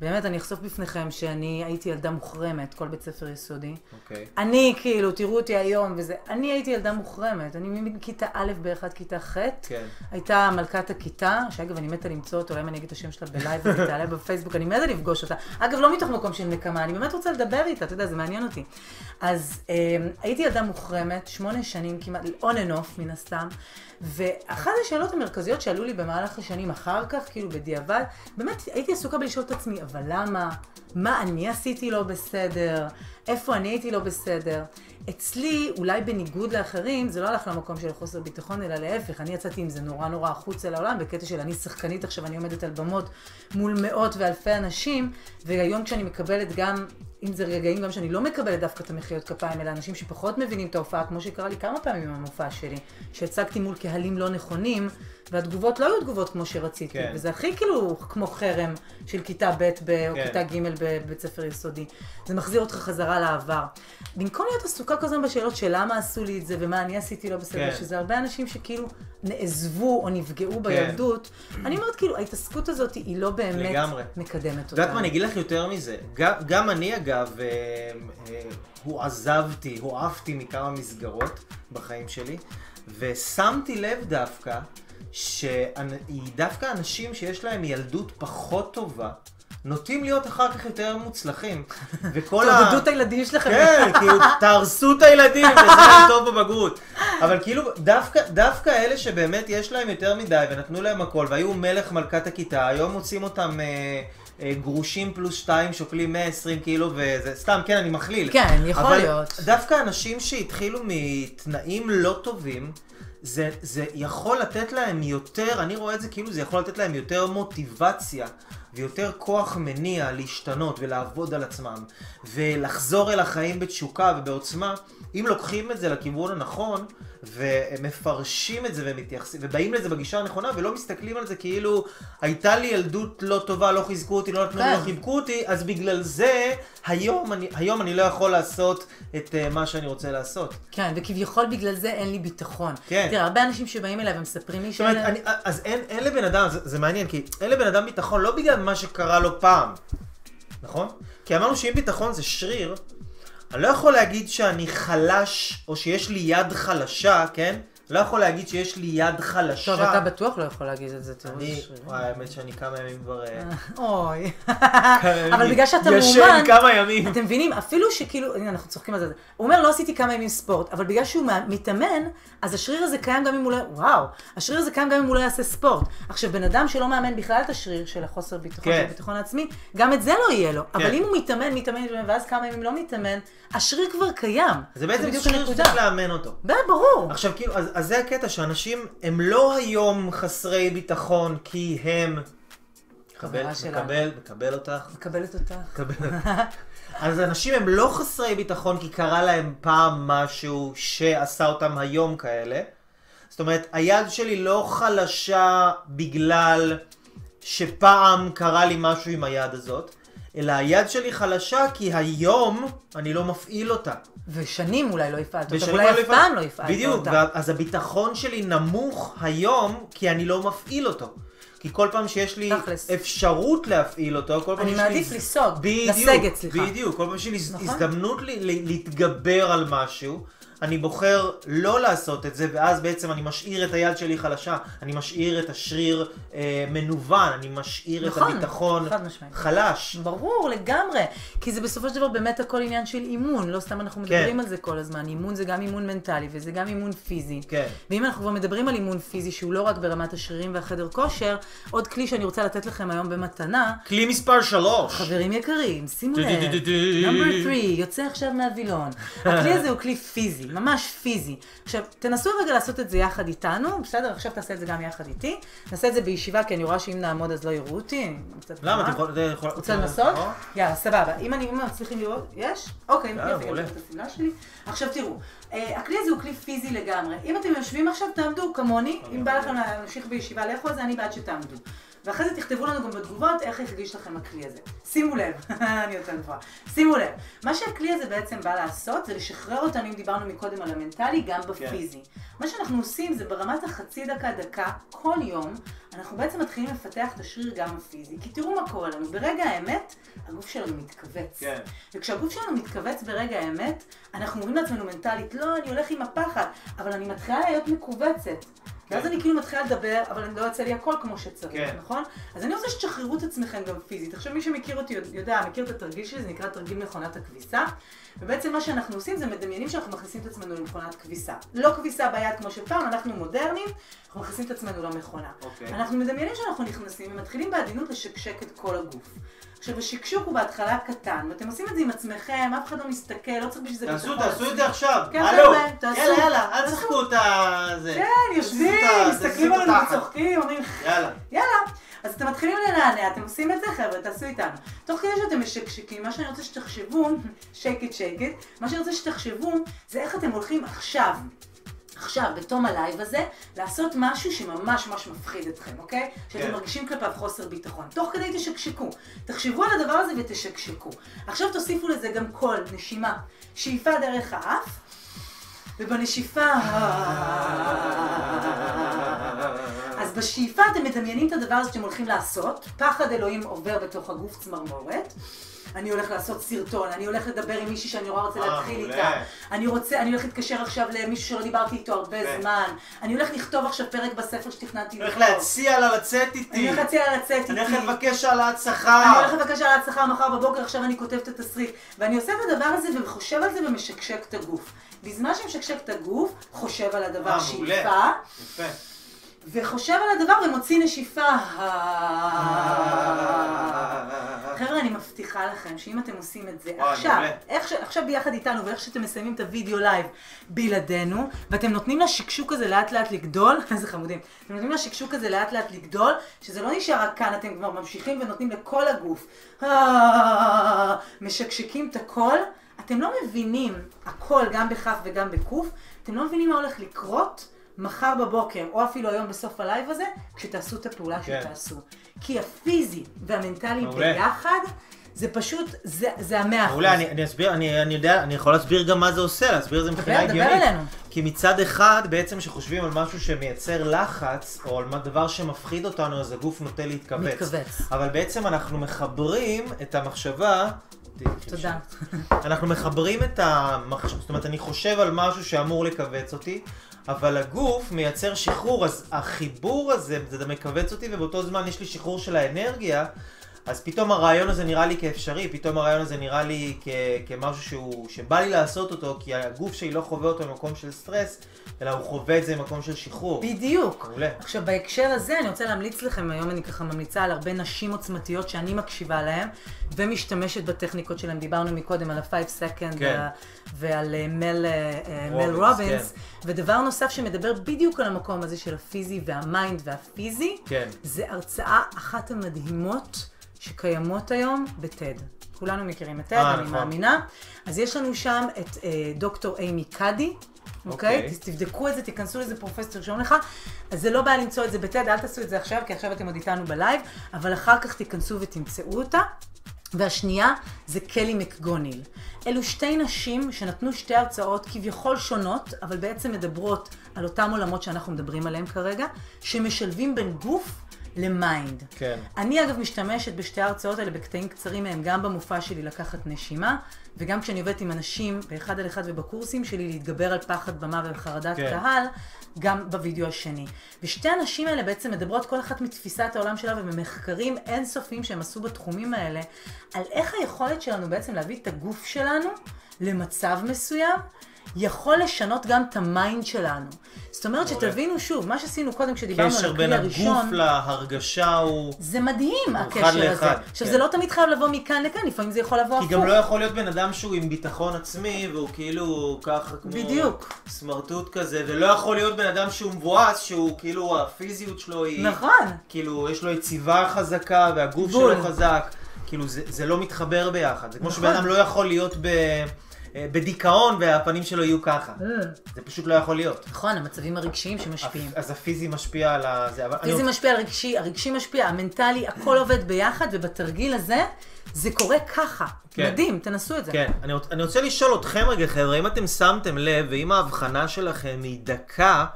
באמת, אני אחשוף בפניכם שאני הייתי ילדה מוחרמת, כל בית ספר יסודי. אוקיי. אני, כאילו, תראו אותי היום וזה, אני הייתי ילדה מוחרמת. אני מכיתה א' בערך עד כיתה ח'. כן. הייתה מלכת הכיתה, שאגב, אני מתה למצוא אותה, אולי אם אני אגיד את השם שלה בלייב, היא תעלה בפייסבוק, אני מתה לפגוש אותה. אגב, לא מתוך מקום של נקמה, אני באמת רוצה לדבר איתה, אתה יודע, זה מעניין אותי. אז אה, הייתי ילדה מוחרמת, שמונה שנים כמעט, on and off מן הסתם, ואחת השאלות המרכזיות שעלו לי במהלך השנים אחר כך, כאילו בדיעבד, באמת הייתי עסוקה בלשאול את עצמי, אבל למה? מה אני עשיתי לא בסדר? איפה אני הייתי לא בסדר? אצלי, אולי בניגוד לאחרים, זה לא הלך למקום של חוסר ביטחון, אלא להפך, אני יצאתי עם זה נורא נורא החוצה לעולם, בקטע של אני שחקנית עכשיו, אני עומדת על במות מול מאות ואלפי אנשים, והיום כשאני מקבלת גם, אם זה רגעים גם שאני לא מקבלת דווקא את המחיאות כפיים, אלא אנשים שפחות מבינים את ההופעה, כמו שקרה לי כמה פעמים עם המופע שלי, שהצגתי מול קהלים לא נכונים, והתגובות לא היו תגובות כמו שרציתי, כן. וזה הכי כאילו כמו חרם של כיתה ב' ב- או כן. כיתה ג' בבית ספר יסודי. זה מחזיר אותך חזרה לעבר. במקום להיות עסוקה כל הזמן בשאלות של למה עשו לי את זה ומה אני עשיתי לא בסדר, כן. שזה הרבה אנשים שכאילו נעזבו או נפגעו בילדות, אני אומרת כאילו, ההתעסקות הזאת היא לא באמת לגמרי. מקדמת את אותה. יודעת מה, אני אגיד לך יותר מזה. גם, גם אני אגב, אה, אה, הועזבתי, הועפתי מכמה מסגרות בחיים שלי, ושמתי לב דווקא שדווקא אנשים שיש להם ילדות פחות טובה, נוטים להיות אחר כך יותר מוצלחים. וכל ה... תעודדו את הילדים שלכם. כן, כאילו, תהרסו את הילדים, וזה גם טוב בבגרות. אבל כאילו, דווקא, דווקא אלה שבאמת יש להם יותר מדי, ונתנו להם הכל, והיו מלך מלכת הכיתה, היום מוצאים אותם אה, אה, גרושים פלוס שתיים, שוקלים 120 קילו, וזה סתם, כן, אני מכליל. כן, יכול אבל להיות. דווקא אנשים שהתחילו מתנאים לא טובים, זה, זה יכול לתת להם יותר, אני רואה את זה כאילו זה יכול לתת להם יותר מוטיבציה ויותר כוח מניע להשתנות ולעבוד על עצמם ולחזור אל החיים בתשוקה ובעוצמה, אם לוקחים את זה לכיוון הנכון ומפרשים את זה ומתייחסים ובאים לזה בגישה הנכונה ולא מסתכלים על זה כאילו הייתה לי ילדות לא טובה, לא חיזקו אותי, לא נתנו לי, כן. לא חיבקו אותי, אז בגלל זה היום אני, היום אני לא יכול לעשות את uh, מה שאני רוצה לעשות. כן, וכביכול בגלל זה אין לי ביטחון. כן. תראה, הרבה אנשים שבאים אליי ומספרים לי זאת אומרת, אני, אז אין, אין לבן אדם, זה, זה מעניין, כי אין לבן אדם ביטחון לא בגלל מה שקרה לו פעם, נכון? כי אמרנו שאם ביטחון זה שריר, אני לא יכול להגיד שאני חלש, או שיש לי יד חלשה, כן? לא יכול להגיד שיש לי יד חלשה. טוב, אתה בטוח לא יכול להגיד את זה, תראו אני. וואי, האמת שאני כמה ימים כבר... אה, אוי. אבל בגלל שאתה ישן מאומן, כמה ימים. אתם מבינים, אפילו שכאילו, הנה אנחנו צוחקים על זה, הוא אומר לא עשיתי כמה ימים ספורט, אבל בגלל שהוא מתאמן, אז השריר הזה קיים גם אם הוא לא, וואו, השריר הזה קיים גם אם הוא לא יעשה ספורט. עכשיו, בן אדם שלא מאמן בכלל את השריר של החוסר ביטחון, כן. של הביטחון העצמי, גם את זה לא יהיה לו. אבל כן. אם הוא מתאמן, מתאמן, מתאמן, ואז כמה ימים לא מתאמן, השריר כבר קיים. זה בעצם שריר. שצריך לאמן אותו. ברור. עכשיו כאילו, אז, אז זה הקטע שאנשים הם לא היום חסרי ביטחון כי הם... מקבל. מקבל, מקבל אותך. מקבלת אותך. מקבל אותך. אז אנשים הם לא חסרי ביטחון כי קרה להם פעם משהו שעשה אותם היום כאלה. זאת אומרת, היד שלי לא חלשה בגלל שפעם קרה לי משהו עם היד הזאת, אלא היד שלי חלשה כי היום אני לא מפעיל אותה. ושנים אולי לא הפעלת אותה, אולי אף הפעל- פעם לא הפעלת בדיוק, אותה. וה- אז הביטחון שלי נמוך היום כי אני לא מפעיל אותו. כי כל פעם שיש לי תכלס. אפשרות להפעיל אותו, כל פעם אני יש לי... מעדיף לסוג, בדיוק, לסגת, סליחה. בדיוק, כל פעם שיש לי נכון. הזדמנות לי- להתגבר על משהו, אני בוחר לא לעשות את זה, ואז בעצם אני משאיר את היד שלי חלשה, אני משאיר את השריר אה, מנוון, אני משאיר נכון, את הביטחון. חלש. ברור, לגמרי. כי זה בסופו של דבר באמת הכל עניין של אימון, לא סתם אנחנו כן. מדברים על זה כל הזמן. אימון זה גם אימון מנטלי וזה גם אימון פיזי. כן. ואם אנחנו כבר מדברים על אימון פיזי, שהוא לא רק ברמת השרירים והחדר כושר, עוד כלי שאני רוצה לתת לכם היום במתנה, כלי מספר שלוש. חברים יקרים, שימו לב. נאמבר 3, יוצא עכשיו מהווילון. הכלי הזה הוא כלי פיזי, ממש פיזי. עכשיו, תנסו רגע לעשות את זה יחד איתנו, בסדר? עכשיו תעשה את זה גם יחד איתי. נעשה את זה בישיבה, כי אני רואה שאם נעמוד אז לא יראו אותי. למה? אתה יכול... רוצה לנסות? יאללה, סבבה. אם אני מצליחים לראות, יש? אוקיי. אני את השמלה שלי. עכשיו תראו, אה, הכלי הזה הוא כלי פיזי לגמרי. אם אתם יושבים עכשיו, תעמדו כמוני, אם בא לכם להמשיך בישיבה לאכול את זה, אני בעד שתעמדו. ואחרי זה תכתבו לנו גם בתגובות איך הרגיש לכם הכלי הזה. שימו לב, אני יותר גבוהה. שימו לב, מה שהכלי הזה בעצם בא לעשות זה לשחרר אותנו, אם דיברנו מקודם על המנטלי, גם בפיזי. מה שאנחנו עושים זה ברמת החצי דקה, דקה, כל יום, אנחנו בעצם מתחילים לפתח את השריר גם הפיזי. כי תראו מה קורה לנו, ברגע האמת, הגוף שלנו מתכווץ. כן. וכשהגוף שלנו מתכווץ ברגע האמת, אנחנו אומרים לעצמנו מנטלית, לא, אני הולך עם הפחד, אבל אני מתחילה להיות מכווצת. ואז אני כאילו מתחילה לדבר, אבל לא יוצא לי הכל כמו שצריך, כן. נכון? אז אני רוצה שתשחררו את עצמכם גם פיזית. עכשיו מי שמכיר אותי יודע, מכיר את התרגיל שלי, זה נקרא תרגיל מכונת הכביסה. ובעצם מה שאנחנו עושים זה מדמיינים שאנחנו מכניסים את עצמנו למכונת כביסה. לא כביסה ביד כמו שפעם, אנחנו מודרניים, אנחנו מכניסים את עצמנו למכונה. אוקיי. אנחנו מדמיינים שאנחנו נכנסים ומתחילים בעדינות לשקשק את כל הגוף. עכשיו השקשוק הוא בהתחלה קטן, ואתם עושים את זה עם עצמכם, אף אחד לא מסתכל, לא צריך בשביל זה תעשו, ביטחון תעשו את. זה עכשיו. כן, הלו. תעשו. יאללה, יאללה, אל. תשחקו את ה... זה. כן, יושבים, מסתכלים עלינו. וצוחקים, אומרים, יאללה. יאללה. אז אתם מתחילים לנענע, אתם עושים את זה, חבר'ה, תעשו איתנו. תוך כדי שאתם משקשקים, מה שאני רוצה שתחשבו, shake it, מה שאני רוצה שתחשבו, זה איך אתם הולכים עכשיו. עכשיו, בתום הלייב הזה, לעשות משהו שממש ממש מפחיד אתכם, אוקיי? שאתם כן. מרגישים כלפיו חוסר ביטחון. תוך כדי תשקשקו. תחשבו על הדבר הזה ותשקשקו. עכשיו תוסיפו לזה גם קול, נשימה. שאיפה דרך האף, ובנשיפה... בשאיפה אתם מדמיינים את הדבר הזה שאתם הולכים לעשות, פחד אלוהים עובר בתוך הגוף צמרמורת. אני הולך לעשות סרטון, אני הולך לדבר עם מישהי שאני נורא רוצה אה, להתחיל. איתה. אני רוצה, אני הולך להתקשר עכשיו למישהו שלא דיברתי איתו הרבה כן. זמן. אני הולך לכתוב עכשיו פרק בספר שתכננתי אני הולך לכתוב. להציע לה לצאת איתי. אני הולך להציע לה לצאת איתי. אני הולך לבקש העלאת אני שכר. הולך לבקש העלאת שכר מחר בבוקר, עכשיו אני כותבת את התסריט. ואני עושה את הדבר הזה וחושב על זה ומשקשק את הגוף. בזמן שמשקשק את הגוף, חושב על הדבר אה. שאיפה, יפה. וחושב על הדבר ומוציא נשיפה. חבר'ה, אני מבטיחה לכם שאם אתם עושים את זה עכשיו, מעולה. איך ש... עכשיו ביחד איתנו ואיך שאתם מסיימים את הוידאו live בלעדינו, ואתם נותנים לשקשוק הזה לאט לאט לגדול, איזה חמודים, אתם נותנים לשקשוק הזה לאט לאט לגדול, שזה לא נשאר רק כאן, אתם כבר ממשיכים ונותנים לכל הגוף, אה, משקשקים את הכל, אתם לא מבינים הכל, גם בכף וגם בקוף, אתם לא מבינים מה הולך לקרות. מחר בבוקר, או אפילו היום בסוף הלייב הזה, כשתעשו את הפעולה כן. שתעשו. כי הפיזי והמנטלי מעולה. ביחד, זה פשוט, זה, זה המאה אחוז. מעולה, אני, אני אסביר, אני, אני יודע, אני יכול להסביר גם מה זה עושה, להסביר את זה מבחינה דבר הגיונית. אלינו. כי מצד אחד, בעצם כשחושבים על משהו שמייצר לחץ, או על מה- דבר שמפחיד אותנו, אז הגוף נוטה להתכווץ. מתכווץ. אבל בעצם אנחנו מחברים את המחשבה... תודה. אנחנו מחברים את המחשב, זאת אומרת, אני חושב על משהו שאמור לכווץ אותי, אבל הגוף מייצר שחרור, אז החיבור הזה, זה מכווץ אותי, ובאותו זמן יש לי שחרור של האנרגיה, אז פתאום הרעיון הזה נראה לי כאפשרי, פתאום הרעיון הזה נראה לי כ- כמשהו שהוא, שבא לי לעשות אותו, כי הגוף שלי לא חווה אותו במקום של סטרס, אלא הוא חווה את זה במקום של שחרור. בדיוק. מעולה. עכשיו בהקשר הזה אני רוצה להמליץ לכם, היום אני ככה ממליצה על הרבה נשים עוצמתיות שאני מקשיבה להן ומשתמשת בטכניקות שלהן, דיברנו מקודם על ה-5 second כן. ועל אה, מל, אה, מל רובינס, כן. ודבר נוסף שמדבר בדיוק על המקום הזה של הפיזי וה mind והפיזי, כן. זה הרצאה אחת המדהימות שקיימות היום ב TED. כולנו מכירים את TED, אה, אני נכון. מאמינה. אז יש לנו שם את אה, דוקטור איימי קאדי. אוקיי? אוקיי. תבדקו את זה, תיכנסו לזה פרופסור, תרשום לך. אז זה לא בעיה למצוא את זה ב TED, אל תעשו את זה עכשיו, כי עכשיו אתם עוד איתנו בלייב, אבל אחר כך תיכנסו ותמצאו אותה. והשנייה זה קלי מקגוניל. אלו שתי נשים שנתנו שתי הרצאות כביכול שונות, אבל בעצם מדברות על אותם עולמות שאנחנו מדברים עליהם כרגע, שמשלבים בין גוף ל mind. כן. אני אגב משתמשת בשתי ההרצאות האלה בקטעים קצרים מהם, גם במופע שלי לקחת נשימה, וגם כשאני עובדת עם אנשים באחד על אחד ובקורסים שלי להתגבר על פחד במה וחרדת כן. קהל, גם בווידאו השני. ושתי הנשים האלה בעצם מדברות כל אחת מתפיסת העולם שלה ובמחקרים אינסופיים שהם עשו בתחומים האלה, על איך היכולת שלנו בעצם להביא את הגוף שלנו למצב מסוים. יכול לשנות גם את ה mind שלנו. זאת אומרת. שתבינו שוב, מה שעשינו קודם כשדיברנו על קשר הכלי בין הראשון, הגוף להרגשה הוא... זה מדהים, הקשר הזה. לאחד, עכשיו, כן. זה לא תמיד חייב לבוא מכאן לכאן, לפעמים זה יכול לבוא כי הפוך. גם לא יכול להיות בן אדם שהוא עם ביטחון עצמי, והוא כאילו ככה כמו... בדיוק. סמרטוט כזה, ולא יכול להיות בן אדם שהוא מבואס, שהוא כאילו הפיזיות שלו היא... נכון. כאילו, יש לו יציבה חזקה, והגוף בול. שלו חזק. כאילו, זה, זה לא מתחבר ביחד. זה כמו נכון. שבן אדם לא יכול להיות ב... אה, בדיכאון והפנים שלו יהיו ככה. זה פשוט לא יכול להיות. נכון, המצבים הרגשיים שמשפיעים. אז הפיזי משפיע על הזה. אבל אני פיזי רוצה- משפיע על רגשי, הרגשי משפיע, המנטלי, הכל עובד ביחד, ובתרגיל הזה, זה קורה ככה. כן. מדהים, תנסו את זה. כן, אני, רוצ- אני רוצה לשאול אתכם רגע, חבר'ה, אם אתם שמתם לב, ואם ההבחנה שלכם היא דקה,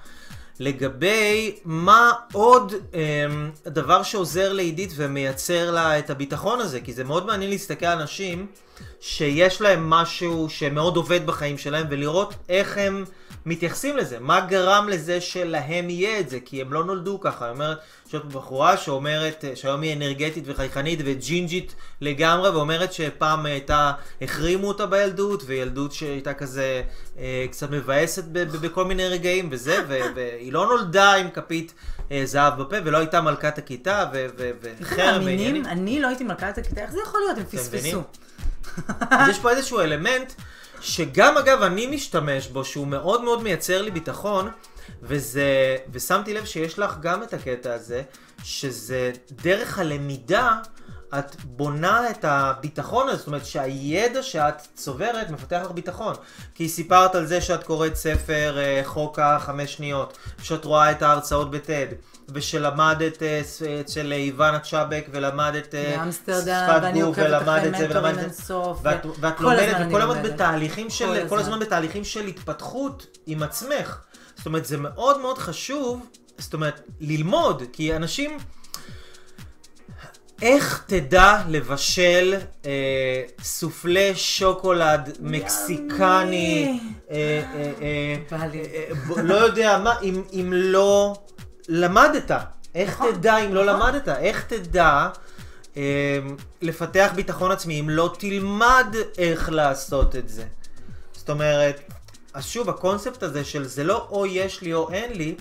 לגבי מה עוד אמ, דבר שעוזר לעידית ומייצר לה את הביטחון הזה, כי זה מאוד מעניין להסתכל על אנשים שיש להם משהו שמאוד עובד בחיים שלהם, ולראות איך הם מתייחסים לזה, מה גרם לזה שלהם יהיה את זה, כי הם לא נולדו ככה, היא אומרת, יש פה בחורה שאומרת, שהיום היא אנרגטית וחייכנית וג'ינג'ית לגמרי, ואומרת שפעם הייתה, החרימו אותה בילדות, וילדות שהייתה כזה אה, קצת מבאסת ב- ב- בכל מיני רגעים וזה, ו- והיא לא נולדה עם כפית אה, זהב בפה, ולא הייתה מלכת הכיתה, וחרם? ועניינים. אני לא הייתי מלכת הכיתה, איך זה יכול להיות? הם? פספסו. אז יש פה איזשהו אלמנט שגם אגב אני משתמש בו, שהוא מאוד מאוד מייצר לי ביטחון, וזה, ושמתי לב שיש לך גם את הקטע הזה, שזה דרך הלמידה, את בונה את הביטחון הזה, זאת אומרת שהידע שאת צוברת מפתח לך ביטחון. כי סיפרת על זה שאת קוראת ספר אה, חוק החמש שניות, שאת רואה את ההרצאות בטד, ושלמדת אה, ס- אצל איוונה צ'אבק, ולמדת אה, באמסטרדם, שפת גוף, אחרי ולמדת זה, מנטורים ולמדת זה. ואת, ואת לומדת, וכל הזמן. בתהליכים של, כל כל הזמן. בתהליכים של התפתחות עם עצמך. זאת אומרת, זה מאוד מאוד חשוב, זאת אומרת, ללמוד, כי אנשים... איך תדע לבשל אה, סופלה שוקולד מקסיקני, אה, אה, אה. אה, לא יודע מה, אם, אם לא למדת? איך נכון, תדע אם לא למדת? איך תדע אה, לפתח ביטחון עצמי אם לא תלמד איך לעשות את זה? זאת אומרת, אז שוב, הקונספט הזה של זה לא או יש לי או אין לי,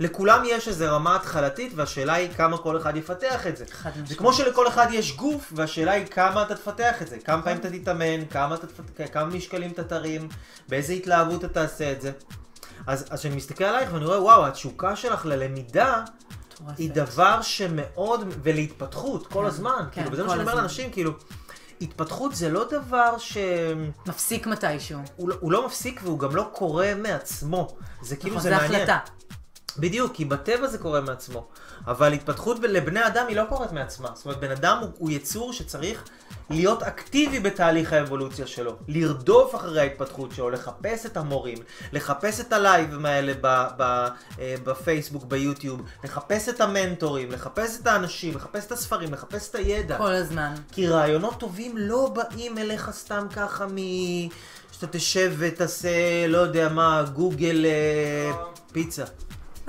לכולם יש איזו רמה התחלתית, והשאלה היא כמה כל אחד יפתח את זה. זה. כמו שלכל אחד יש גוף, והשאלה היא כמה אתה תפתח את זה. כמה פעמים אתה תתאמן, כמה, אתה, תפת- כמה משקלים אתה תרים, באיזה התלהבות אתה תעשה את זה. אז כשאני מסתכל עלייך ואני רואה, וואו, התשוקה שלך ללמידה. היא דבר שמאוד, ולהתפתחות כל הזמן. כן, כאילו, וזה מה שאני אומר. לאנשים, כאילו, התפתחות זה לא דבר ש... מפסיק מתישהו. הוא לא, הוא לא מפסיק והוא גם לא קורה מעצמו. זה כאילו נכון, זה זה מעניין. החלטה. בדיוק, כי בטבע זה קורה מעצמו. אבל התפתחות ב- לבני אדם היא לא קורית מעצמה. זאת אומרת, בן אדם הוא, הוא יצור שצריך להיות אקטיבי בתהליך האבולוציה שלו. לרדוף אחרי ההתפתחות שלו, לחפש את המורים, לחפש את הלייבים האלה ב, ב, אה, בפייסבוק, ביוטיוב, לחפש את המנטורים, לחפש את האנשים, לחפש את הספרים, לחפש את הידע. כל הזמן. כי רעיונות טובים לא באים אליך סתם ככה מ... שאתה תשב ותעשה, לא יודע מה, גוגל אה, פיצה.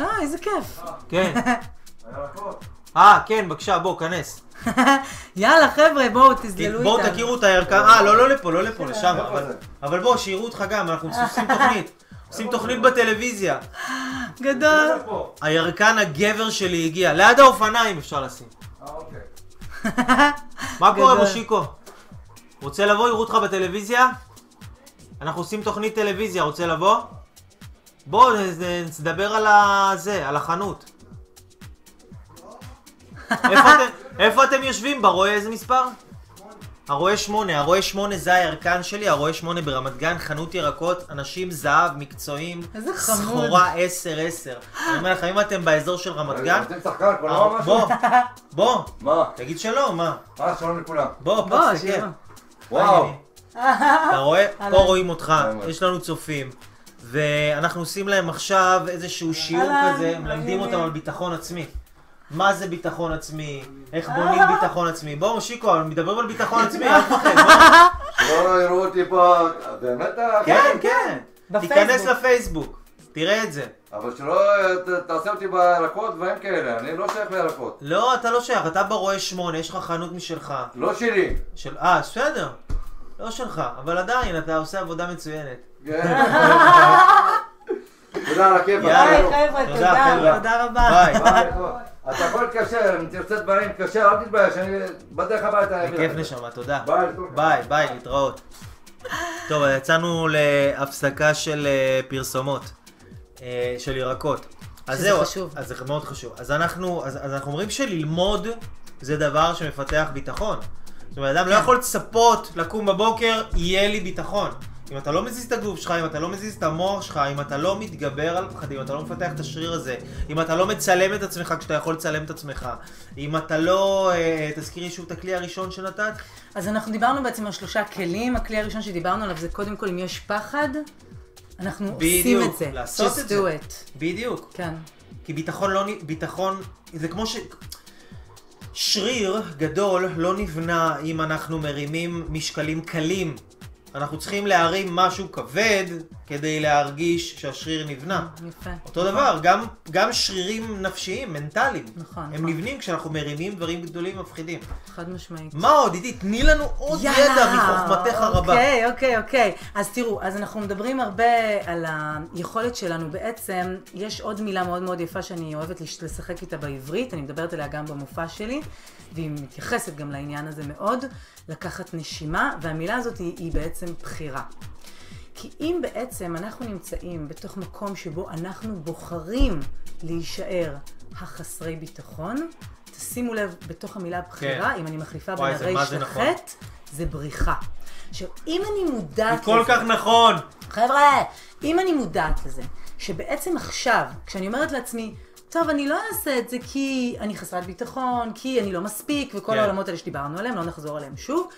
אה, איזה כיף. כן. אה, כן, בבקשה, בוא, כנס. יאללה, חבר'ה, בואו, בואו איתנו. תכירו את הירקן, אה, לא, לא לפה, לא לפה, לשם, אבל- אבל בואו, שיראו אותך גם, אנחנו עושים תוכנית. עושים תוכנית בטלוויזיה. גדול. הירקן הגבר שלי הגיע, ליד האופניים אפשר לשים. מה קורה. מושיקו? רוצה לבוא, יראו אותך בטלוויזיה? אנחנו עושים תוכנית טלוויזיה, רוצה לבוא? בוא, נ- נ- נדבר על הזה, על החנות. איפה אתם- איפה אתם יושבים? ברואה איזה מספר? הרואה שמונה, הרואה שמונה זה הירקן שלי, הרואה שמונה ברמת גן, חנות ירקות, אנשים זהב, מקצועיים. סחורה 10-10. אני אומר לך, אם אתם באזור של רמת גן, אתם שחקן, כבר לא אה, משהו? בוא, בוא, מה? תגיד שלום, מה? אה, שלום לכולם. בוא, בוא, תסתכל. שירה. וואו. אתה רואה? פה. רואים אותך. יש לנו צופים. ואנחנו עושים להם עכשיו איזשהו שיעור כזה, מלמדים. אותם על ביטחון עצמי. מה זה ביטחון עצמי? איך בונים ביטחון עצמי? בוא, מושיקו, מדברים על ביטחון עצמי, אל תפחד, בוא. שלא יראו אותי פה, באמת? אה, כן, כן. בפייסבוק. תיכנס לפייסבוק, תראה את זה. אבל שלא ת- תעשה אותי בירקות, דברים כאלה, אני לא שייך לירקות. לא, אתה לא שייך, אתה ברואה שמונה, יש לך חנות משלך. לא שלי. של... אה, בסדר. לא שלך, אבל עדיין, אתה עושה עבודה מצוינת. כן. תודה על הכיף. יאללה. ביי, חבר'ה, תודה, תודה, רבה. ביי. אתה יכול להתקשר, אם תרצה דברים, תתקשר, אל תתבייש, אני בדרך הביתה. בכיף. נשמה, תודה. ביי. ביי, להתראות. טוב, יצאנו להפסקה של אה, פרסומות, אה, של ירקות. אז שזה זהו, חשוב. אז זה מאוד חשוב. אז אנחנו, אז, אז אנחנו אומרים שללמוד זה דבר שמפתח ביטחון. זאת אומרת, אדם לא יכול לצפות לקום בבוקר, יהיה לי ביטחון. אם אתה לא מזיז את הגוף שלך, אם אתה לא מזיז את המוח שלך, אם אתה לא מתגבר על פחדים, אם אתה לא מפתח את השריר הזה, אם אתה לא מצלם את עצמך כשאתה יכול לצלם את עצמך, אם אתה לא... אה, תזכירי שוב את הכלי הראשון שנתת? אז אנחנו דיברנו בעצם על שלושה כלים. הכלי הראשון שדיברנו עליו זה קודם כל אם יש פחד, אנחנו עושים בדיוק, את זה. לעשות Just את זה. it. בדיוק. כן. כי ביטחון לא... ביטחון... זה כמו ש... שריר גדול לא נבנה אם אנחנו מרימים משקלים קלים. אנחנו צריכים להרים משהו כבד כדי להרגיש שהשריר נבנה. יפה. אותו דבר, גם, גם שרירים נפשיים, מנטליים. נכון, הם נכון. נבנים כשאנחנו מרימים דברים גדולים ומפחידים. חד משמעית. מה עוד, עידית? תני לנו עוד ידע מחוכמתך הרבה. אוקיי, אוקיי, אוקיי. אז תראו, אז אנחנו מדברים הרבה על היכולת שלנו. בעצם, יש עוד מילה מאוד מאוד יפה שאני אוהבת לש- לשחק איתה בעברית, אני מדברת עליה גם במופע שלי, והיא מתייחסת גם לעניין הזה מאוד, לקחת נשימה, והמילה הזאת היא, היא בעצם בחירה. כי אם בעצם אנחנו נמצאים בתוך מקום שבו אנחנו בוחרים להישאר החסרי ביטחון, תשימו לב, בתוך המילה בחירה, כן. אם אני מחליפה בין זה- הרי מה זה נכון. לחטא, זה בריחה. עכשיו, אם אני מודעת זה כל כך נכון. חבר'ה, אם אני מודעת לזה, שבעצם עכשיו, כשאני אומרת לעצמי, טוב, אני לא אעשה את זה כי אני חסרת ביטחון, כי אני לא מספיק, וכל כן. העולמות האלה שדיברנו עליהם, לא נחזור עליהם שוב.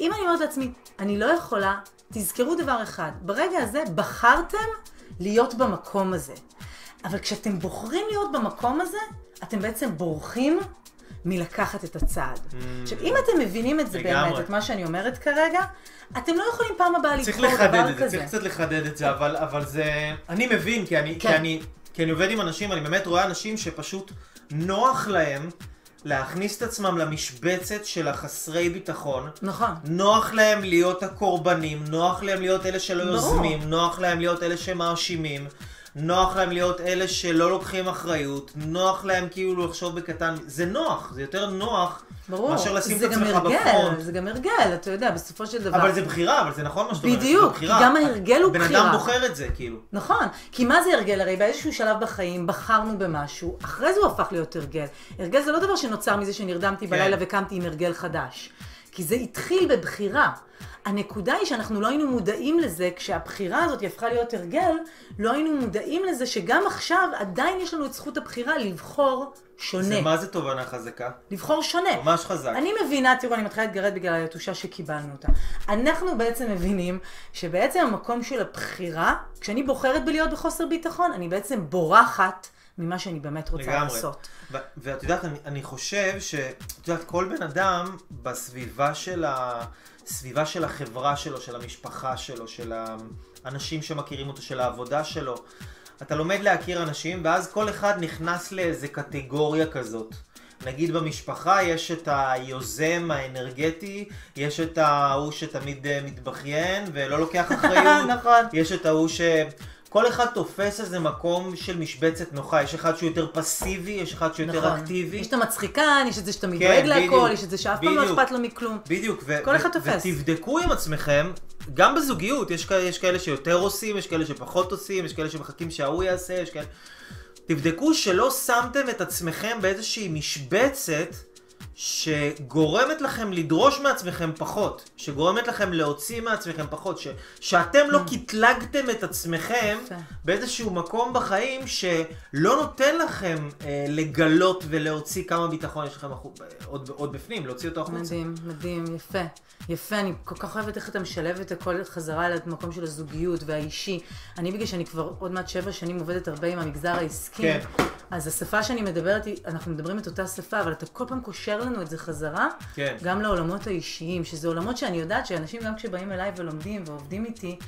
אם אני אומרת לעצמי, אני לא יכולה, תזכרו דבר אחד, ברגע הזה בחרתם להיות במקום הזה. אבל כשאתם בוחרים להיות במקום הזה, אתם בעצם בורחים מלקחת את הצעד. עכשיו, אם אתם מבינים את זה Mm. לגמרי. באמת, את מה שאני אומרת כרגע, אתם לא יכולים פעם הבאה צריך לבחור לחדד דבר את זה, כזה. צריך קצת לחדד את זה, אבל, אבל זה... אני מבין, כי אני, כן. כי, אני, כי אני עובד עם אנשים, אני באמת רואה אנשים שפשוט נוח להם להכניס את עצמם למשבצת של החסרי ביטחון. נכון. נוח להם להיות הקורבנים, נוח להם להיות אלה שלא. יוזמים, נוח להם להיות אלה שמאשימים. נוח להם להיות אלה שלא לוקחים אחריות, נוח להם כאילו לחשוב בקטן, זה נוח, זה יותר נוח ברור, מאשר לשים זה את גם עצמך הרגל, בפרונט. זה גם הרגל, אתה יודע, בסופו של דבר. אבל זה בחירה, אבל זה נכון מה שאת אומרת. בדיוק. כי גם ההרגל הוא בן בחירה. אדם בוחר את זה, כאילו. נכון, כי מה זה הרגל? הרי באיזשהו שלב בחיים בחרנו במשהו, אחרי זה הוא הפך להיות הרגל. הרגל זה לא דבר שנוצר מזה שנרדמתי כן. בלילה וקמתי עם הרגל חדש. כי זה התחיל בבחירה. הנקודה היא שאנחנו לא היינו מודעים לזה, כשהבחירה הזאת הפכה להיות הרגל, לא היינו מודעים לזה שגם עכשיו עדיין יש לנו את זכות הבחירה לבחור שונה. זה מה זה תובנה חזקה? לבחור שונה. ממש חזק. אני מבינה, תראו, אני מתחילה להתגרד בגלל היתושה שקיבלנו אותה. אנחנו בעצם מבינים שבעצם המקום של הבחירה, כשאני בוחרת בלהיות בחוסר ביטחון, אני בעצם בורחת ממה שאני באמת רוצה לגמרי. לעשות. ו- ואת יודעת, אני, אני חושב ש... את יודעת, כל בן אדם בסביבה של ה... סביבה של החברה שלו, של המשפחה שלו, של האנשים שמכירים אותו, של העבודה שלו. אתה לומד להכיר אנשים, ואז כל אחד נכנס לאיזה קטגוריה כזאת. נגיד במשפחה יש את היוזם האנרגטי, יש את ההוא שתמיד אה, מתבכיין ולא לוקח אחריות. נכון. יש את ההוא ש... כל אחד תופס איזה מקום של משבצת נוחה, יש אחד שהוא יותר פסיבי, יש אחד שהוא יותר נכון. אקטיבי. יש את המצחיקן, יש את זה שתמיד כן, דואג בדיוק. להכל, יש את זה שאף פעם לא. אכפת לו מכלום. בדיוק, ו- כל אחד תופס. ותבדקו עם עצמכם, גם בזוגיות, יש, יש כאלה שיותר עושים, יש כאלה שפחות עושים, יש כאלה שמחכים שההוא יעשה, יש כאלה... תבדקו שלא שמתם את עצמכם באיזושהי משבצת שגורמת לכם לדרוש מעצמכם פחות, שגורמת לכם להוציא מעצמכם פחות, ש- שאתם לא קטלגתם את עצמכם. באיזשהו מקום בחיים שלא נותן לכם אה, לגלות ולהוציא כמה ביטחון יש לכם החו- עוד, עוד בפנים, להוציא אותו החוצה. מדהים, מדהים, יפה. יפה, אני כל כך אוהבת איך אתה משלב את הכל חזרה למקום של הזוגיות והאישי. אני בגלל שאני כבר עוד מעט שבע שנים עובדת הרבה עם המגזר העסקי. כן. אז השפה שאני מדברת, אנחנו מדברים את אותה שפה, אבל אתה כל פעם קושר לנו את זה חזרה, כן. גם לעולמות האישיים, שזה עולמות שאני יודעת שאנשים גם כשבאים אליי ולומדים ועובדים איתי,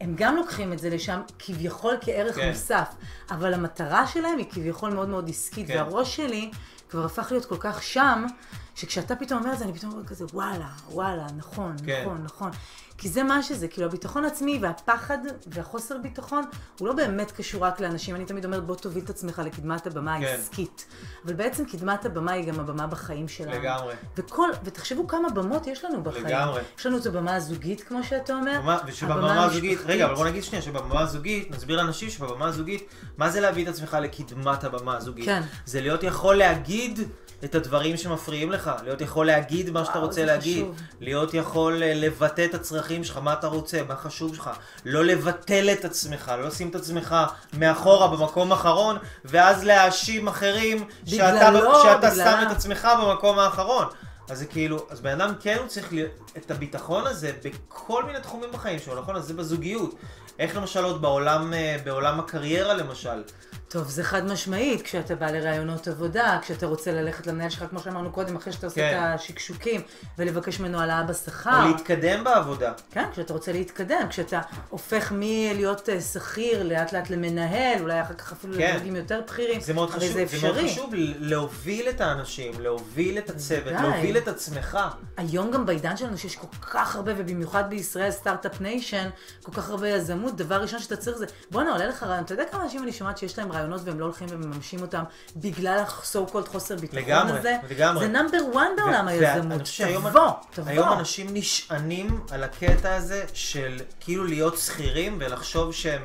הם גם לוקחים את זה לשם כביכול כערך כן. מוסף, אבל המטרה שלהם היא כביכול מאוד מאוד עסקית, כן. והראש שלי כבר הפך להיות כל כך שם, שכשאתה פתאום אומר את זה, אני פתאום אומר כזה, וואלה, וואלה, נכון, כן. נכון, נכון. כי זה מה שזה, כאילו הביטחון העצמי והפחד והחוסר ביטחון, הוא לא באמת קשור רק לאנשים. אני תמיד אומרת, בוא תוביל את עצמך לקדמת הבמה כן. העסקית. אבל בעצם קדמת הבמה היא גם הבמה בחיים שלנו. לגמרי. וכל, ותחשבו כמה במות יש לנו בחיים. לגמרי. יש לנו את הבמה הזוגית, כמו שאתה אומר. במה- ושבבמה הזוגית. רגע, אבל בוא נגיד שנייה, שבבמה הזוגית, נסביר לאנשים שבבמה הזוגית, מה זה להביא את עצמך לקדמת הבמה הזוגית? כן. זה להיות יכול להגיד את הדברים שמפריעים לך, להיות יכול להגיד מה שאתה רוצה להגיד, חשוב. להיות יכול אה, לבטא את הצרכים שלך, מה אתה רוצה, מה חשוב לך, לא לבטל את עצמך, לא לשים את עצמך מאחורה במקום האחרון, ואז להאשים אחרים שאתה, בגללו, שאתה בגללה. שם את עצמך במקום האחרון. אז זה כאילו, אז בן אדם כן הוא צריך את הביטחון הזה בכל מיני תחומים בחיים שלו, נכון? אז זה בזוגיות. איך למשל עוד בעולם, אה, בעולם הקריירה למשל. טוב, זה חד משמעית, כשאתה בא לראיונות עבודה, כשאתה רוצה ללכת למנהל שלך, כמו שאמרנו קודם, אחרי שאתה עושה כן. את השקשוקים, ולבקש ממנו העלאה בשכר. או להתקדם בעבודה. כן, כשאתה רוצה להתקדם, כשאתה הופך מלהיות אה, שכיר לאט לאט למנהל, אולי אחר כך אפילו כן. לדרגים יותר בכירים, זה מאוד חשוב, זה זה מאוד. חשוב להוביל את האנשים, להוביל את הצוות, בוודאי. להוביל את עצמך. היום גם בעידן שלנו שיש כל כך הרבה, ובמיוחד בישראל, start-up nation, כל כך הרבה יזמות, דבר ראשון שאתה צריך זה, בואנה, עולה לך רעיון. אתה יודע כמה אנשים אני שומעת שיש להם רעיונות והם לא הולכים ומממשים אותם בגלל ה-so called חוסר ביטחון לגמרי, הזה? לגמרי. זה נאמבר 1 בעולם היזמות. תבוא, תבוא. היום אנשים נשענים על הקטע הזה של כאילו להיות שכירים ולחשוב שהם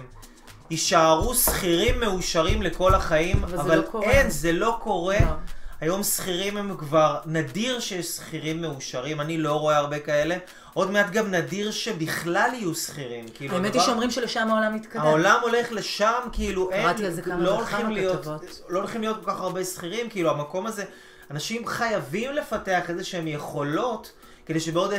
יישארו שכירים מאושרים לכל החיים, אבל זה אבל לא קורה. אין, זה לא קורה. היום שכירים הם כבר, נדיר שיש שכירים מאושרים, אני לא רואה הרבה כאלה. עוד מעט גם נדיר שבכלל יהיו שכירים. כאילו, האמת הדבר- היא שאומרים שלשם העולם מתקדם. העולם הולך לשם, כאילו אין, לא הולכים להיות, כתבות. לא הולכים להיות כל כך הרבה שכירים, כאילו המקום הזה, אנשים חייבים לפתח איזה שהם יכולות, כדי שבעוד 10-20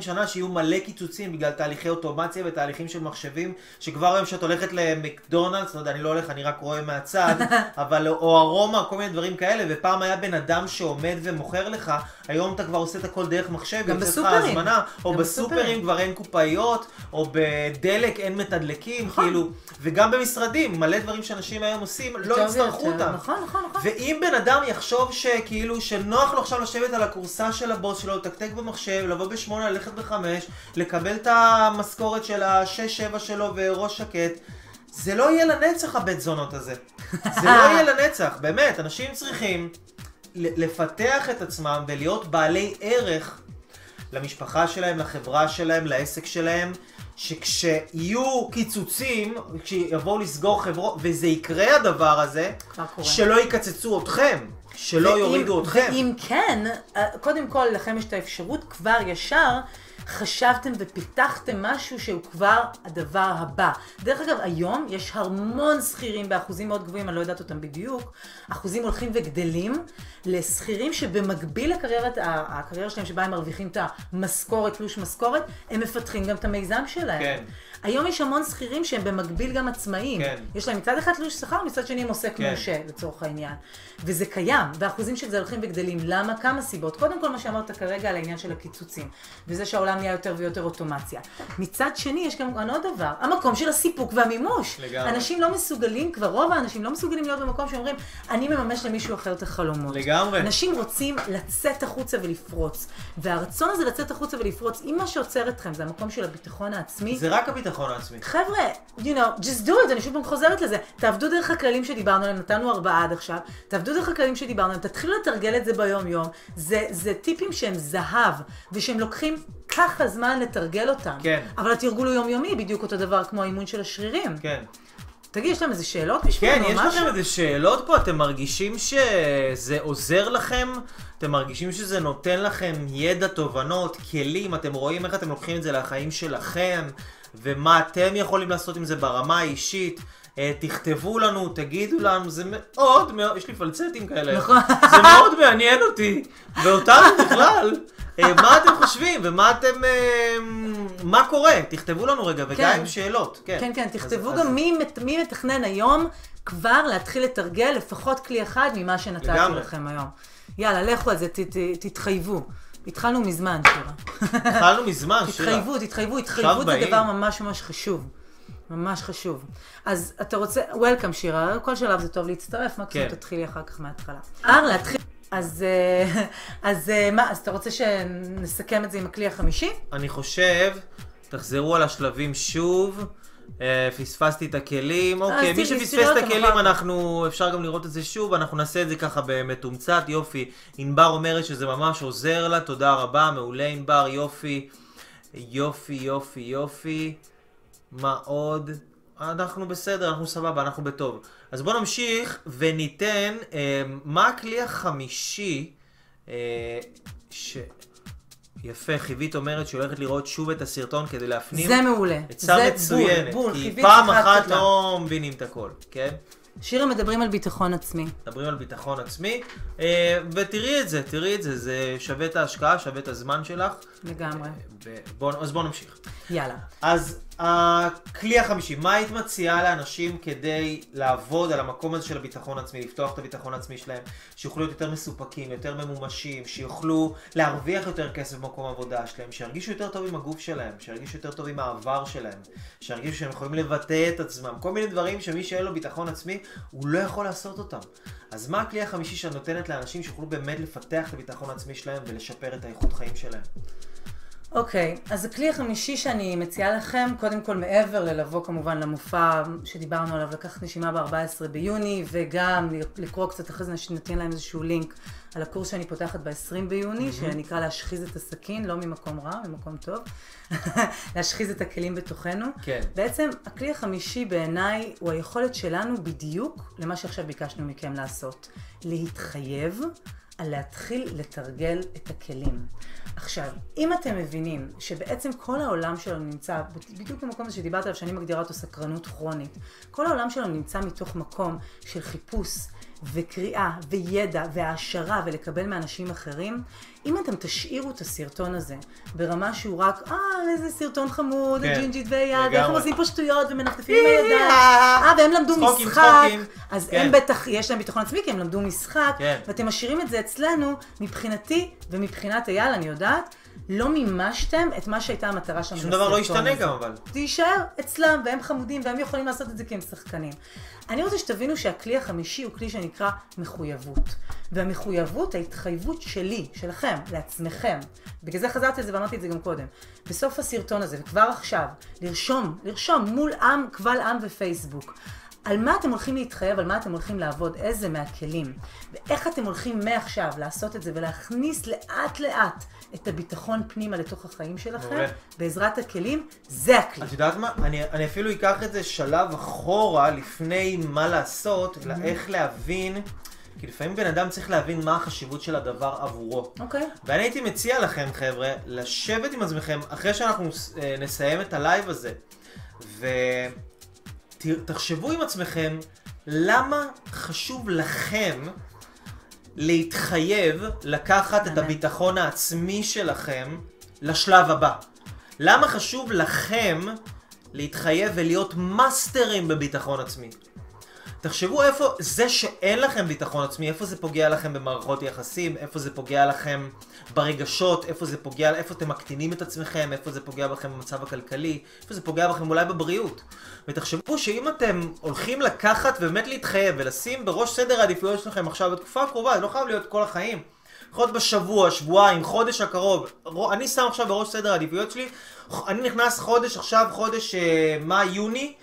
שנה שיהיו מלא קיצוצים בגלל תהליכי אוטומציה ותהליכים של מחשבים, שכבר היום כשאת הולכת למקדונלדס, לא יודע, אני לא הולך, אני רק רואה מהצד, אבל, או ארומה, כל מיני דברים כאלה, ופעם היה בן אדם שעומד ומוכר לך, היום אתה כבר עושה את הכל דרך מחשב, גם בסופרים. הזמנה, או גם בסופרים בסופרים. כבר אין קופאיות, או בדלק אין מתדלקים, נכון. כאילו, וגם במשרדים, מלא דברים שאנשים היום עושים, לא יצטרכו. אותם. נכון, נכון, נכון. ואם בן אדם יחשוב שכאילו, שנוח לו עכשיו לשבת על הכורסה של הבוס שלו, לתקתק במחשב, לבוא בשמונה, ללכת בחמש, לקבל את המשכורת של השש-שבע שלו וראש שקט, זה לא יהיה לנצח הבית זונות הזה. זה לא יהיה לנצח, באמת, אנשים צריכים לפתח את עצמם ולהיות בעלי ערך למשפחה שלהם, לחברה שלהם, לעסק שלהם, שכשיהיו קיצוצים, כשיבואו לסגור חברות, וזה יקרה הדבר הזה. שלא יקצצו אתכם, שלא ואם- יורידו אתכם. ואם כן, אה, קודם כל לכם יש את האפשרות כבר ישר. חשבתם ופיתחתם משהו שהוא כבר הדבר הבא. דרך אגב, היום יש המון שכירים באחוזים מאוד גבוהים, אני לא יודעת אותם בדיוק, אחוזים הולכים וגדלים לשכירים שבמקביל לקריירת, הקריירה שלהם שבה הם מרוויחים את המשכורת, תלוש משכורת, הם מפתחים גם את המיזם שלהם. כן. היום יש המון שכירים שהם במקביל גם עצמאים. כן. יש להם מצד אחד תלוש שכר, מצד שני הם עוסק כן. מורשה, לצורך העניין. וזה קיים, והאחוזים של זה הולכים וגדלים. למה? כמה סיבות. קודם כל, מה שאמרת כרגע על העניין של הקיצוצים, וזה שהעולם נהיה יותר ויותר אוטומציה. מצד שני, יש גם עוד דבר, המקום של הסיפוק והמימוש. לגמרי. אנשים לא מסוגלים, כבר רוב האנשים לא מסוגלים להיות במקום שאומרים, אני מממש למישהו אחר את החלומות. לגמרי. אנשים רוצים לצאת החוצה ולפרוץ. והרצון הזה לצאת החוצה ולפרוץ, אם מה שעוצר אתכם זה המקום של הביטחון העצמי, זה רק הביטחון העצמי. חבר'ה, you know, just do it, אני שוב פעם חוזרת לזה. תעבדו דרך הכללים שדיברנו עליהם, נתנו ארבעה עד עכשיו, תעבדו דרך הכללים שדיברנו עליהם, תתחילו לתרגל את זה ביום-יום. זה, זה טיפים שהם זהב, ושהם לוקחים ככה זמן לתרגל אותם. כן. אבל התרגול הוא יומיומי, בדיוק אותו דבר כמו האימון של השרירים. כן. תגיד, יש להם איזה שאלות בשבילנו? כן, יש משהו? לכם איזה שאלות פה? אתם מרגישים שזה עוזר לכם? אתם מרגישים שזה נותן לכם ידע, תובנות, כלים? אתם רואים איך אתם לוקחים את זה לחיים שלכם? ומה אתם יכולים לעשות עם זה ברמה האישית? אה, תכתבו לנו, תגידו לנו, זה מאוד מאוד, יש לי פלצטים כאלה. נכון. זה מאוד מעניין אותי, ואותנו בכלל. אה, מה אתם חושבים, ומה אתם... אה, מה קורה? תכתבו לנו רגע, וגם כן. עם שאלות. כן, כן, כן, תכתבו אז- גם אז- מי, מי מתכנן היום כבר להתחיל לתרגל לפחות כלי אחד ממה שנתתי. לכם היום. יאללה, לכו על זה, ת, ת, תתחייבו. התחלנו מזמן, שירה. התחלנו מזמן, שירה. תתחייבו, תתחייבו, התחייבות זה. דבר ממש ממש חשוב. ממש חשוב. אז אתה רוצה, וולקאם שירה, כל שלב זה טוב להצטרף, מקסימום כן. תתחילי אחר כך מההתחלה. אפשר להתחיל, אז, אה, אז אה, מה, אז אתה רוצה שנסכם את זה עם הכלי החמישי? אני חושב, תחזרו על השלבים שוב. אה, פספסתי את הכלים, אוקיי, מי שפספס את הכלים. אנחנו, אפשר גם לראות את זה שוב, אנחנו נעשה את זה ככה במתומצת, יופי. ענבר אומרת שזה ממש עוזר לה, תודה רבה, מעולה ענבר, יופי, יופי, יופי, יופי. מה עוד? אנחנו בסדר, אנחנו סבבה, אנחנו בטוב. אז בואו נמשיך וניתן, אה, מה הכלי החמישי אה, ש... יפה, חיבית אומרת שהיא הולכת לראות שוב את הסרטון כדי להפנים. זה מעולה. עצה זה מצוינת. בול, בול. כי פעם אחת. לא מבינים את הכל, כן? שירה מדברים על ביטחון עצמי. מדברים על ביטחון עצמי, אה, ותראי את זה, תראי את זה, זה שווה את ההשקעה, שווה את הזמן שלך. לגמרי. ו- בוא, אז בואו נמשיך. יאללה. אז הכלי החמישי, מה היית מציעה לאנשים כדי לעבוד על המקום הזה של הביטחון העצמי, לפתוח את הביטחון העצמי שלהם, שיוכלו להיות יותר מסופקים, יותר ממומשים, שיוכלו להרוויח יותר כסף במקום העבודה שלהם, שירגישו יותר טוב עם הגוף שלהם, שירגישו יותר טוב עם העבר שלהם, שירגישו שהם יכולים לבטא את עצמם, כל מיני דברים שמי שאין לו ביטחון עצמי, הוא לא יכול לעשות אותם. אז מה הכלי החמישי שאת נותנת לאנשים שיוכלו באמת לפתח את הביטחון העצמי שלהם ולשפר את האיכות חיים שלהם? אוקיי, אז הכלי החמישי שאני מציעה לכם, קודם כל מעבר ללבוא כמובן למופע שדיברנו עליו, לקחת נשימה ב-14 ביוני, וגם לקרוא קצת אחרי זה, שניתן להם איזשהו לינק על הקורס שאני פותחת ב-20 ביוני, שנקרא להשחיז את הסכין, לא ממקום רע, ממקום טוב, להשחיז את הכלים בתוכנו. כן. בעצם הכלי החמישי בעיניי הוא היכולת שלנו בדיוק למה שעכשיו ביקשנו מכם לעשות. להתחייב על להתחיל לתרגל את הכלים. עכשיו, אם אתם מבינים שבעצם כל העולם שלנו נמצא, בדיוק במקום הזה שדיברת עליו, שאני מגדירה אותו סקרנות כרונית, כל העולם שלנו נמצא מתוך מקום של חיפוש וקריאה וידע והעשרה ולקבל מאנשים אחרים, אם אתם תשאירו את הסרטון הזה ברמה שהוא רק, אה, איזה סרטון חמוד, כן, הג'ינג'ית ויד, ואיך הם. עושים פה שטויות ומנפנפים עם הידיים, אה, והם למדו צחוקים, משחק, צחוקים. אז כן. הם בטח, יש להם ביטחון עצמי כי הם למדו משחק, כן. ואתם משאירים את זה אצלנו, מבחינתי ומבחינת אייל, אני יודעת, לא מימשתם את מה שהייתה המטרה שלנו שום דבר לא ישתנה. גם אבל. זה יישאר אצלם, והם חמודים, והם יכולים לעשות את זה כי הם שחקנים. אני רוצה שתבינו שהכלי החמישי הוא כלי שנקרא מחויבות. והמחויבות, ההתחייבות שלי, שלכם, לעצמכם, בגלל זה חזרתי על זה ואמרתי את זה גם קודם, בסוף הסרטון הזה, וכבר עכשיו, לרשום, לרשום מול עם, קבל עם ופייסבוק. על מה אתם הולכים להתחייב, על מה אתם הולכים לעבוד, איזה מהכלים, ואיך אתם הולכים מעכשיו לעשות את זה ולהכניס לאט לאט את הביטחון פנימה לתוך החיים שלכם, מעולה. בעזרת הכלים, זה הכלי. את יודעת מה? אני, אני אפילו אקח את זה שלב אחורה לפני מה לעשות, אלא איך להבין, כי לפעמים בן אדם צריך להבין מה החשיבות של הדבר עבורו. אוקיי. ואני הייתי מציע לכם, חבר'ה, לשבת עם עצמכם, אחרי שאנחנו אה, נסיים את הלייב הזה, ותחשבו עם עצמכם, למה חשוב לכם להתחייב לקחת את. הביטחון העצמי שלכם לשלב הבא? למה חשוב לכם להתחייב ולהיות מאסטרים בביטחון עצמי? תחשבו איפה, זה שאין לכם ביטחון עצמי, איפה זה פוגע לכם במערכות יחסים, איפה זה פוגע לכם ברגשות, איפה זה פוגע, איפה אתם מקטינים את עצמכם, איפה זה פוגע בכם במצב הכלכלי, איפה זה פוגע בכם אולי בבריאות. ותחשבו שאם אתם הולכים לקחת ובאמת להתחייב ולשים בראש סדר העדיפויות שלכם עכשיו בתקופה הקרובה, זה לא חייב להיות כל החיים. יכול להיות בשבוע, שבועיים, חודש הקרוב. רו- אני שם עכשיו בראש סדר העדיפויות שלי, אני נכנס חודש עכשיו, חודש אה, מאי-יוני.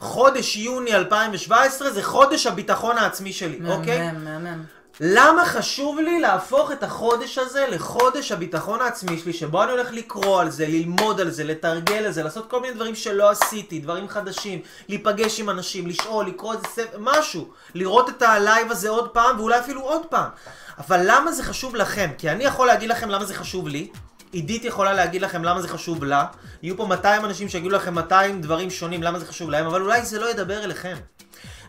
חודש יוני 2017 זה חודש הביטחון העצמי שלי, אוקיי? מהמם, מהמם. למה חשוב לי להפוך את החודש הזה לחודש הביטחון העצמי שלי, שבו אני הולך לקרוא על זה, ללמוד על זה, לתרגל על זה, לעשות כל מיני דברים שלא עשיתי, דברים חדשים, להיפגש עם אנשים, לשאול, לקרוא איזה ספר, משהו, לראות את הלייב הזה עוד פעם, ואולי אפילו עוד פעם. אבל למה זה חשוב לכם? כי אני יכול להגיד לכם למה זה חשוב לי, עידית יכולה להגיד לכם למה זה חשוב לה, יהיו פה 200 אנשים שיגידו לכם 200 דברים שונים למה זה חשוב להם, אבל אולי זה לא ידבר אליכם.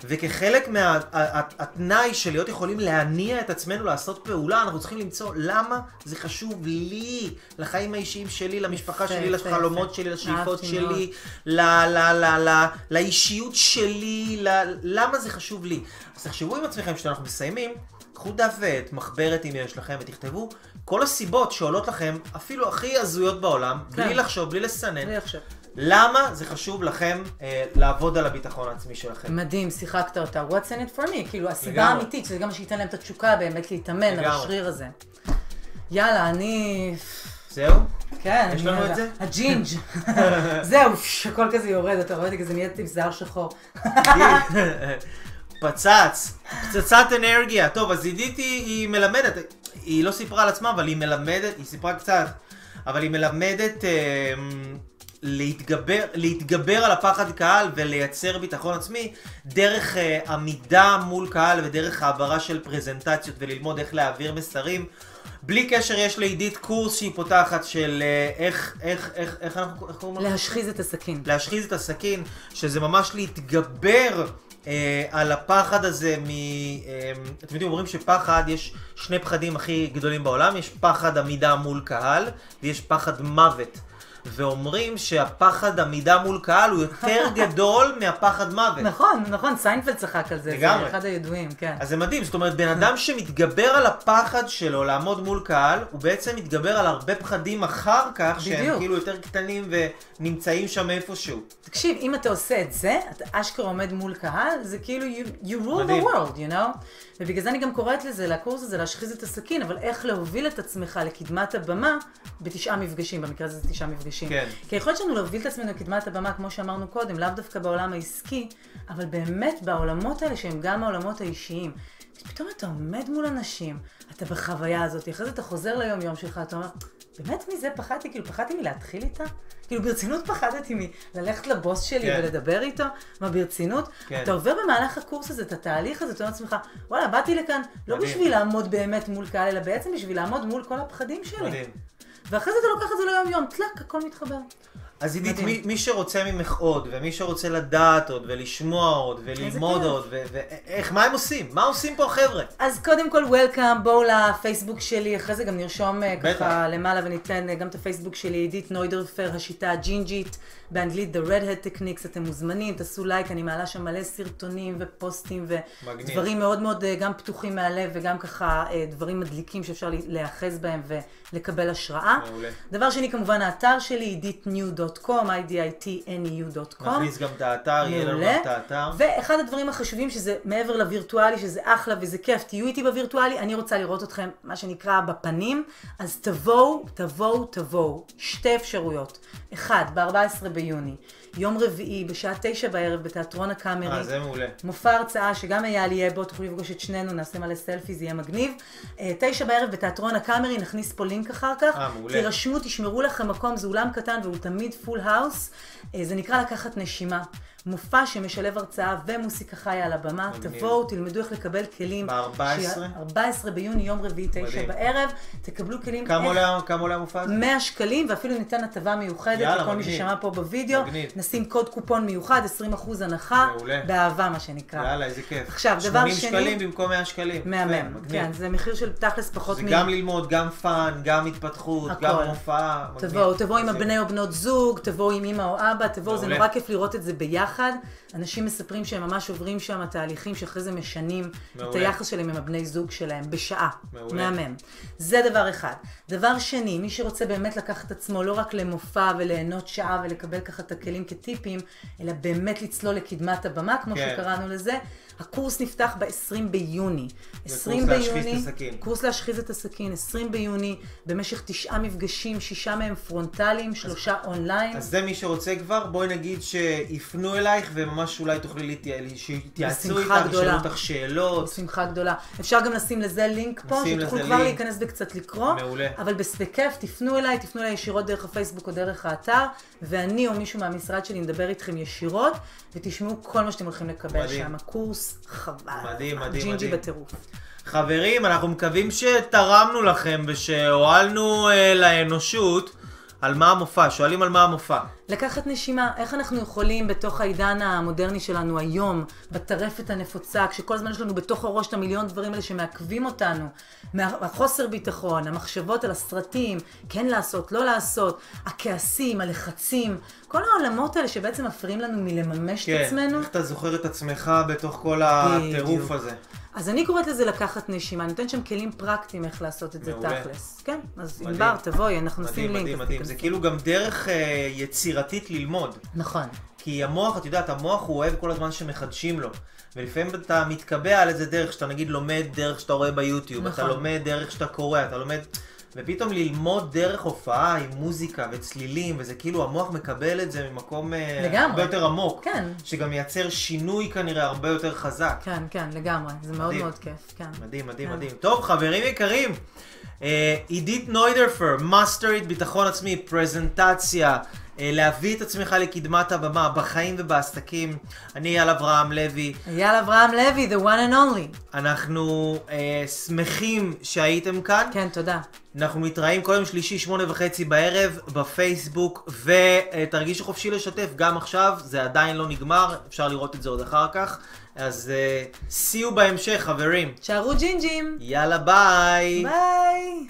וכחלק מהתנאי של להיות יכולים להניע את עצמנו לעשות פעולה, אנחנו צריכים למצוא למה זה חשוב לי, לחיים האישיים שלי, למשפחה שלי, לחלומות. שלי, לשאיפות שלי, ל- ל- ל- ל- לאישיות שלי, ל- למה זה חשוב לי. אז תחשבו עם עצמכם כשאנחנו מסיימים, קחו דף ועט, מחברת אם יש לכם, ותכתבו כל הסיבות שעולות לכם, אפילו הכי הזויות בעולם, כן. בלי לחשוב, בלי לסנן, בלי עכשיו. למה זה חשוב לכם אה, לעבוד על הביטחון העצמי שלכם. מדהים, שיחקת אותה. What's in it for me? כאילו, הסיבה לגמרי. האמיתית, שזה גם מה שייתן להם את התשוקה באמת להתאמן על לגמרי. השריר הזה. יאללה, אני... זהו? כן, יש לנו את זה? הג'ינג'. זהו, הכל כזה יורד, אתה רואה אותי כזה נהיית עם שיער שחור. פצץ, פצצת אנרגיה. טוב, אז עידית היא מלמדת, היא לא סיפרה על עצמה, אבל היא מלמדת, היא סיפרה קצת, אבל היא מלמדת אה, להתגבר, להתגבר על הפחד קהל ולייצר ביטחון עצמי דרך אה, עמידה מול קהל ודרך העברה של פרזנטציות וללמוד איך להעביר מסרים. בלי קשר יש לעידית קורס שהיא פותחת של אה, איך, איך, איך, איך אנחנו, איך קוראים לזה? להשחיז את הסכין. להשחיז את הסכין, שזה ממש להתגבר על הפחד הזה מ... אה, אתם יודעים, אומרים שפחד, יש שני פחדים הכי גדולים בעולם, יש פחד עמידה מול קהל, ויש פחד מוות. ואומרים שהפחד עמידה מול קהל הוא יותר גדול מהפחד מוות. נכון, נכון, סיינפלד צחק על זה, לגמרי. זה אחד הידועים, כן. אז זה מדהים, זאת אומרת, בן אדם שמתגבר על הפחד שלו לעמוד מול קהל, הוא בעצם מתגבר על הרבה פחדים אחר כך, שהם בדיוק. כאילו יותר קטנים ונמצאים שם איפשהו. תקשיב, אם אתה עושה את זה, אתה אשכרה עומד מול קהל, זה כאילו you, you rule מדהים. the world, you know? ובגלל זה אני גם קוראת לזה, לקורס הזה, להשחיז את הסכין, אבל איך להוביל את עצמך לקדמת הבמה בתשעה מפגשים, במקרה הזה זה תשעה מפגשים. כן. כי היכולת שלנו להוביל את עצמנו לקדמת הבמה, כמו שאמרנו קודם, לאו דווקא בעולם העסקי, אבל באמת בעולמות האלה שהם גם העולמות האישיים. פתאום אתה עומד מול אנשים, אתה בחוויה הזאת, אחרי זה אתה חוזר ליום-יום שלך, אתה אומר, באמת מזה פחדתי? כאילו, פחדתי מלהתחיל איתה? כאילו, ברצינות פחדתי מללכת לבוס שלי כן. ולדבר איתו? מה, ברצינות? כן. אתה עובר במהלך הקורס הזה את התהליך הזה, אתה אומר לעצמך, וואלה, באתי לכאן לא מדהים. בשביל לעמוד באמת מול קהל, אלא בעצם בשביל לעמוד מול כל הפחדים שלי. מדהים. ואחרי זה אתה לוקח את זה ליום-יום, טלק, הכל מתחבר. אז עידית. מי, מי שרוצה ממך עוד, ומי שרוצה לדעת עוד, ולשמוע עוד, וללמוד. עוד, ואיך, מה הם עושים? מה עושים פה החבר'ה? אז קודם כל, וולקאם, בואו לפייסבוק שלי, אחרי זה גם נרשום אה, בטח. ככה למעלה וניתן אה, גם את הפייסבוק שלי, עידית נוידרפר, השיטה הג'ינג'ית, באנגלית The Red Hat Techniques, אתם מוזמנים, תעשו לייק, אני מעלה שם מלא סרטונים ופוסטים. ודברים מאוד מאוד אה, גם פתוחים מהלב וגם ככה דברים מדליקים שאפשר לה- להיאחז בהם ולקבל השראה. מעולה. דבר שני, כמובן, האתר שלי, iditnew.com, iditneu.com. נכניס גם את האתר, יהיה לנו. גם את האתר. ואחד הדברים החשובים שזה מעבר לווירטואלי, שזה אחלה וזה כיף, תהיו איתי בווירטואלי, אני רוצה לראות אתכם, מה שנקרא, בפנים, אז תבואו, תבואו, תבואו. שתי אפשרויות. אחד, ב-14 ביוני, יום רביעי, בשעה תשע בערב, בתיאטרון הקאמרי. אה, זה מעולה. מופע הרצאה שגם אייל יהיה בו, תוכלו לפגוש את שנינו, נעשה מלא סלפי, זה יהיה מגניב. אה, תשע בערב בתיאטרון הקאמרי, נכניס פה לינק אחר כך. אה, מעולה. תירשמו, תשמרו לכם מקום, זה אולם קטן והוא תמיד full house. אה, זה נקרא לקחת נשימה. מופע שמשלב הרצאה ומוסיקה חיה על הבמה. תבואו, תלמדו איך לקבל כלים. ב-14? שיהיה- 14 ביוני, יום רביעי, תשע מדהים. בערב. תקבלו כלים כמה עולה- המופע הזה? 100 שקלים, ואפילו ניתן הטבה מיוחדת לכל מי. ששמע פה בווידאו. נשים קוד קופון מיוחד, 20% הנחה, מעולה. באהבה מה שנקרא. יאללה, איזה כיף. עכשיו, דבר 80 שני- שקלים במקום 100 שקלים. מהמם. כן, זה מחיר של תכלס פחות זה מ... גם ללמוד, גם fun, גם התפתחות. גם מופע. תבואו, תבואו עם הבני או בנות זוג, תבואו עם אמא או אבא, תבואו, זה. נורא כיף לראות את זה ביחד. אנשים מספרים שהם ממש עוברים שם תהליכים שאחרי זה משנים את מעולה. היחס שלהם עם הבני זוג שלהם, בשעה. מעולה. מהמם. זה דבר אחד. דבר שני, מי שרוצה באמת לקחת את עצמו לא רק למופע וליהנות שעה ולקבל ככה את הכלים כטיפים, אלא באמת לצלול לקדמת הבמה, כמו כן. שקראנו לזה, הקורס נפתח ב-20 ביוני. זה 20 קורס להשחיז ביוני, את הסכין. קורס להשחיז את הסכין, 20 ביוני, במשך תשעה מפגשים, שישה מהם פרונטליים, שלושה אונליין. אז זה מי שרוצה כבר, בואי נגיד שיפנו אלייך וממש אולי תוכלי בשמחה איתך. ישאלו אותך שאלות. בשמחה גדולה. אפשר גם לשים לזה לינק פה, שתוכלו כבר לינק. להיכנס וקצת לקרוא. מעולה. אבל בכיף, תפנו אליי, תפנו אליי ישירות דרך הפייסבוק או דרך האתר, ואני או מישהו מהמשרד שלי נדבר איתכם ישירות, ותשמעו כל מה שאתם הולכים לקבל מדהים. שם. הקורס חבל. מדהים, מדהים, ג'ינג'י מדהים. בטירוף. חברים, אנחנו מקווים שתרמנו לכם ושהועלנו אה, לאנושות על מה המופע. שואלים על מה המופע. לקחת נשימה, איך אנחנו יכולים בתוך העידן המודרני שלנו היום, בטרפת הנפוצה, כשכל הזמן יש לנו בתוך הראש את המיליון דברים האלה שמעכבים אותנו, מה- החוסר ביטחון, המחשבות על הסרטים, כן לעשות, לא לעשות, הכעסים, הלחצים, כל העולמות האלה שבעצם מפריעים לנו מלממש את כן, עצמנו. איך אתה זוכר את עצמך בתוך כל הטירוף. הזה. אז אני קוראת לזה לקחת נשימה, אני נותנת שם כלים פרקטיים איך לעשות את זה מעולה. תכלס. כן, אז מדהים. ענבר, תבואי, אנחנו נשים מדהים, לינק. מדהים, מדהים. תיכנסי. זה כאילו גם דרך אה, יצירתית ללמוד. נכון. כי המוח, את יודעת, המוח הוא אוהב כל הזמן שמחדשים לו. ולפעמים אתה מתקבע על איזה דרך שאתה נגיד לומד דרך שאתה רואה ביוטיוב, נכון. אתה לומד דרך שאתה קורא, אתה לומד... ופתאום ללמוד דרך הופעה עם מוזיקה וצלילים, וזה כאילו המוח מקבל את זה ממקום אה, לגמרי. הרבה יותר עמוק. כן. שגם מייצר שינוי כנראה הרבה יותר חזק. כן, כן, לגמרי. זה מאוד מדהים. מאוד כיף, כן. מדהים, מדהים, כן. מדהים. טוב, חברים יקרים, עידית נוידרפר, מאסטרית ביטחון עצמי, פרזנטציה, אה, להביא את עצמך לקדמת הבמה, בחיים ובעסקים. אני אייל אברהם לוי. אייל אברהם לוי, the one and only. אנחנו אה, שמחים שהייתם כאן. כן, תודה. אנחנו מתראים כל יום שלישי, שמונה וחצי בערב, בפייסבוק, ותרגישו חופשי לשתף גם עכשיו, זה עדיין לא נגמר, אפשר לראות את זה עוד אחר כך. אז אה, see you בהמשך, חברים. תישארו ג'ינג'ים. יאללה, ביי. ביי.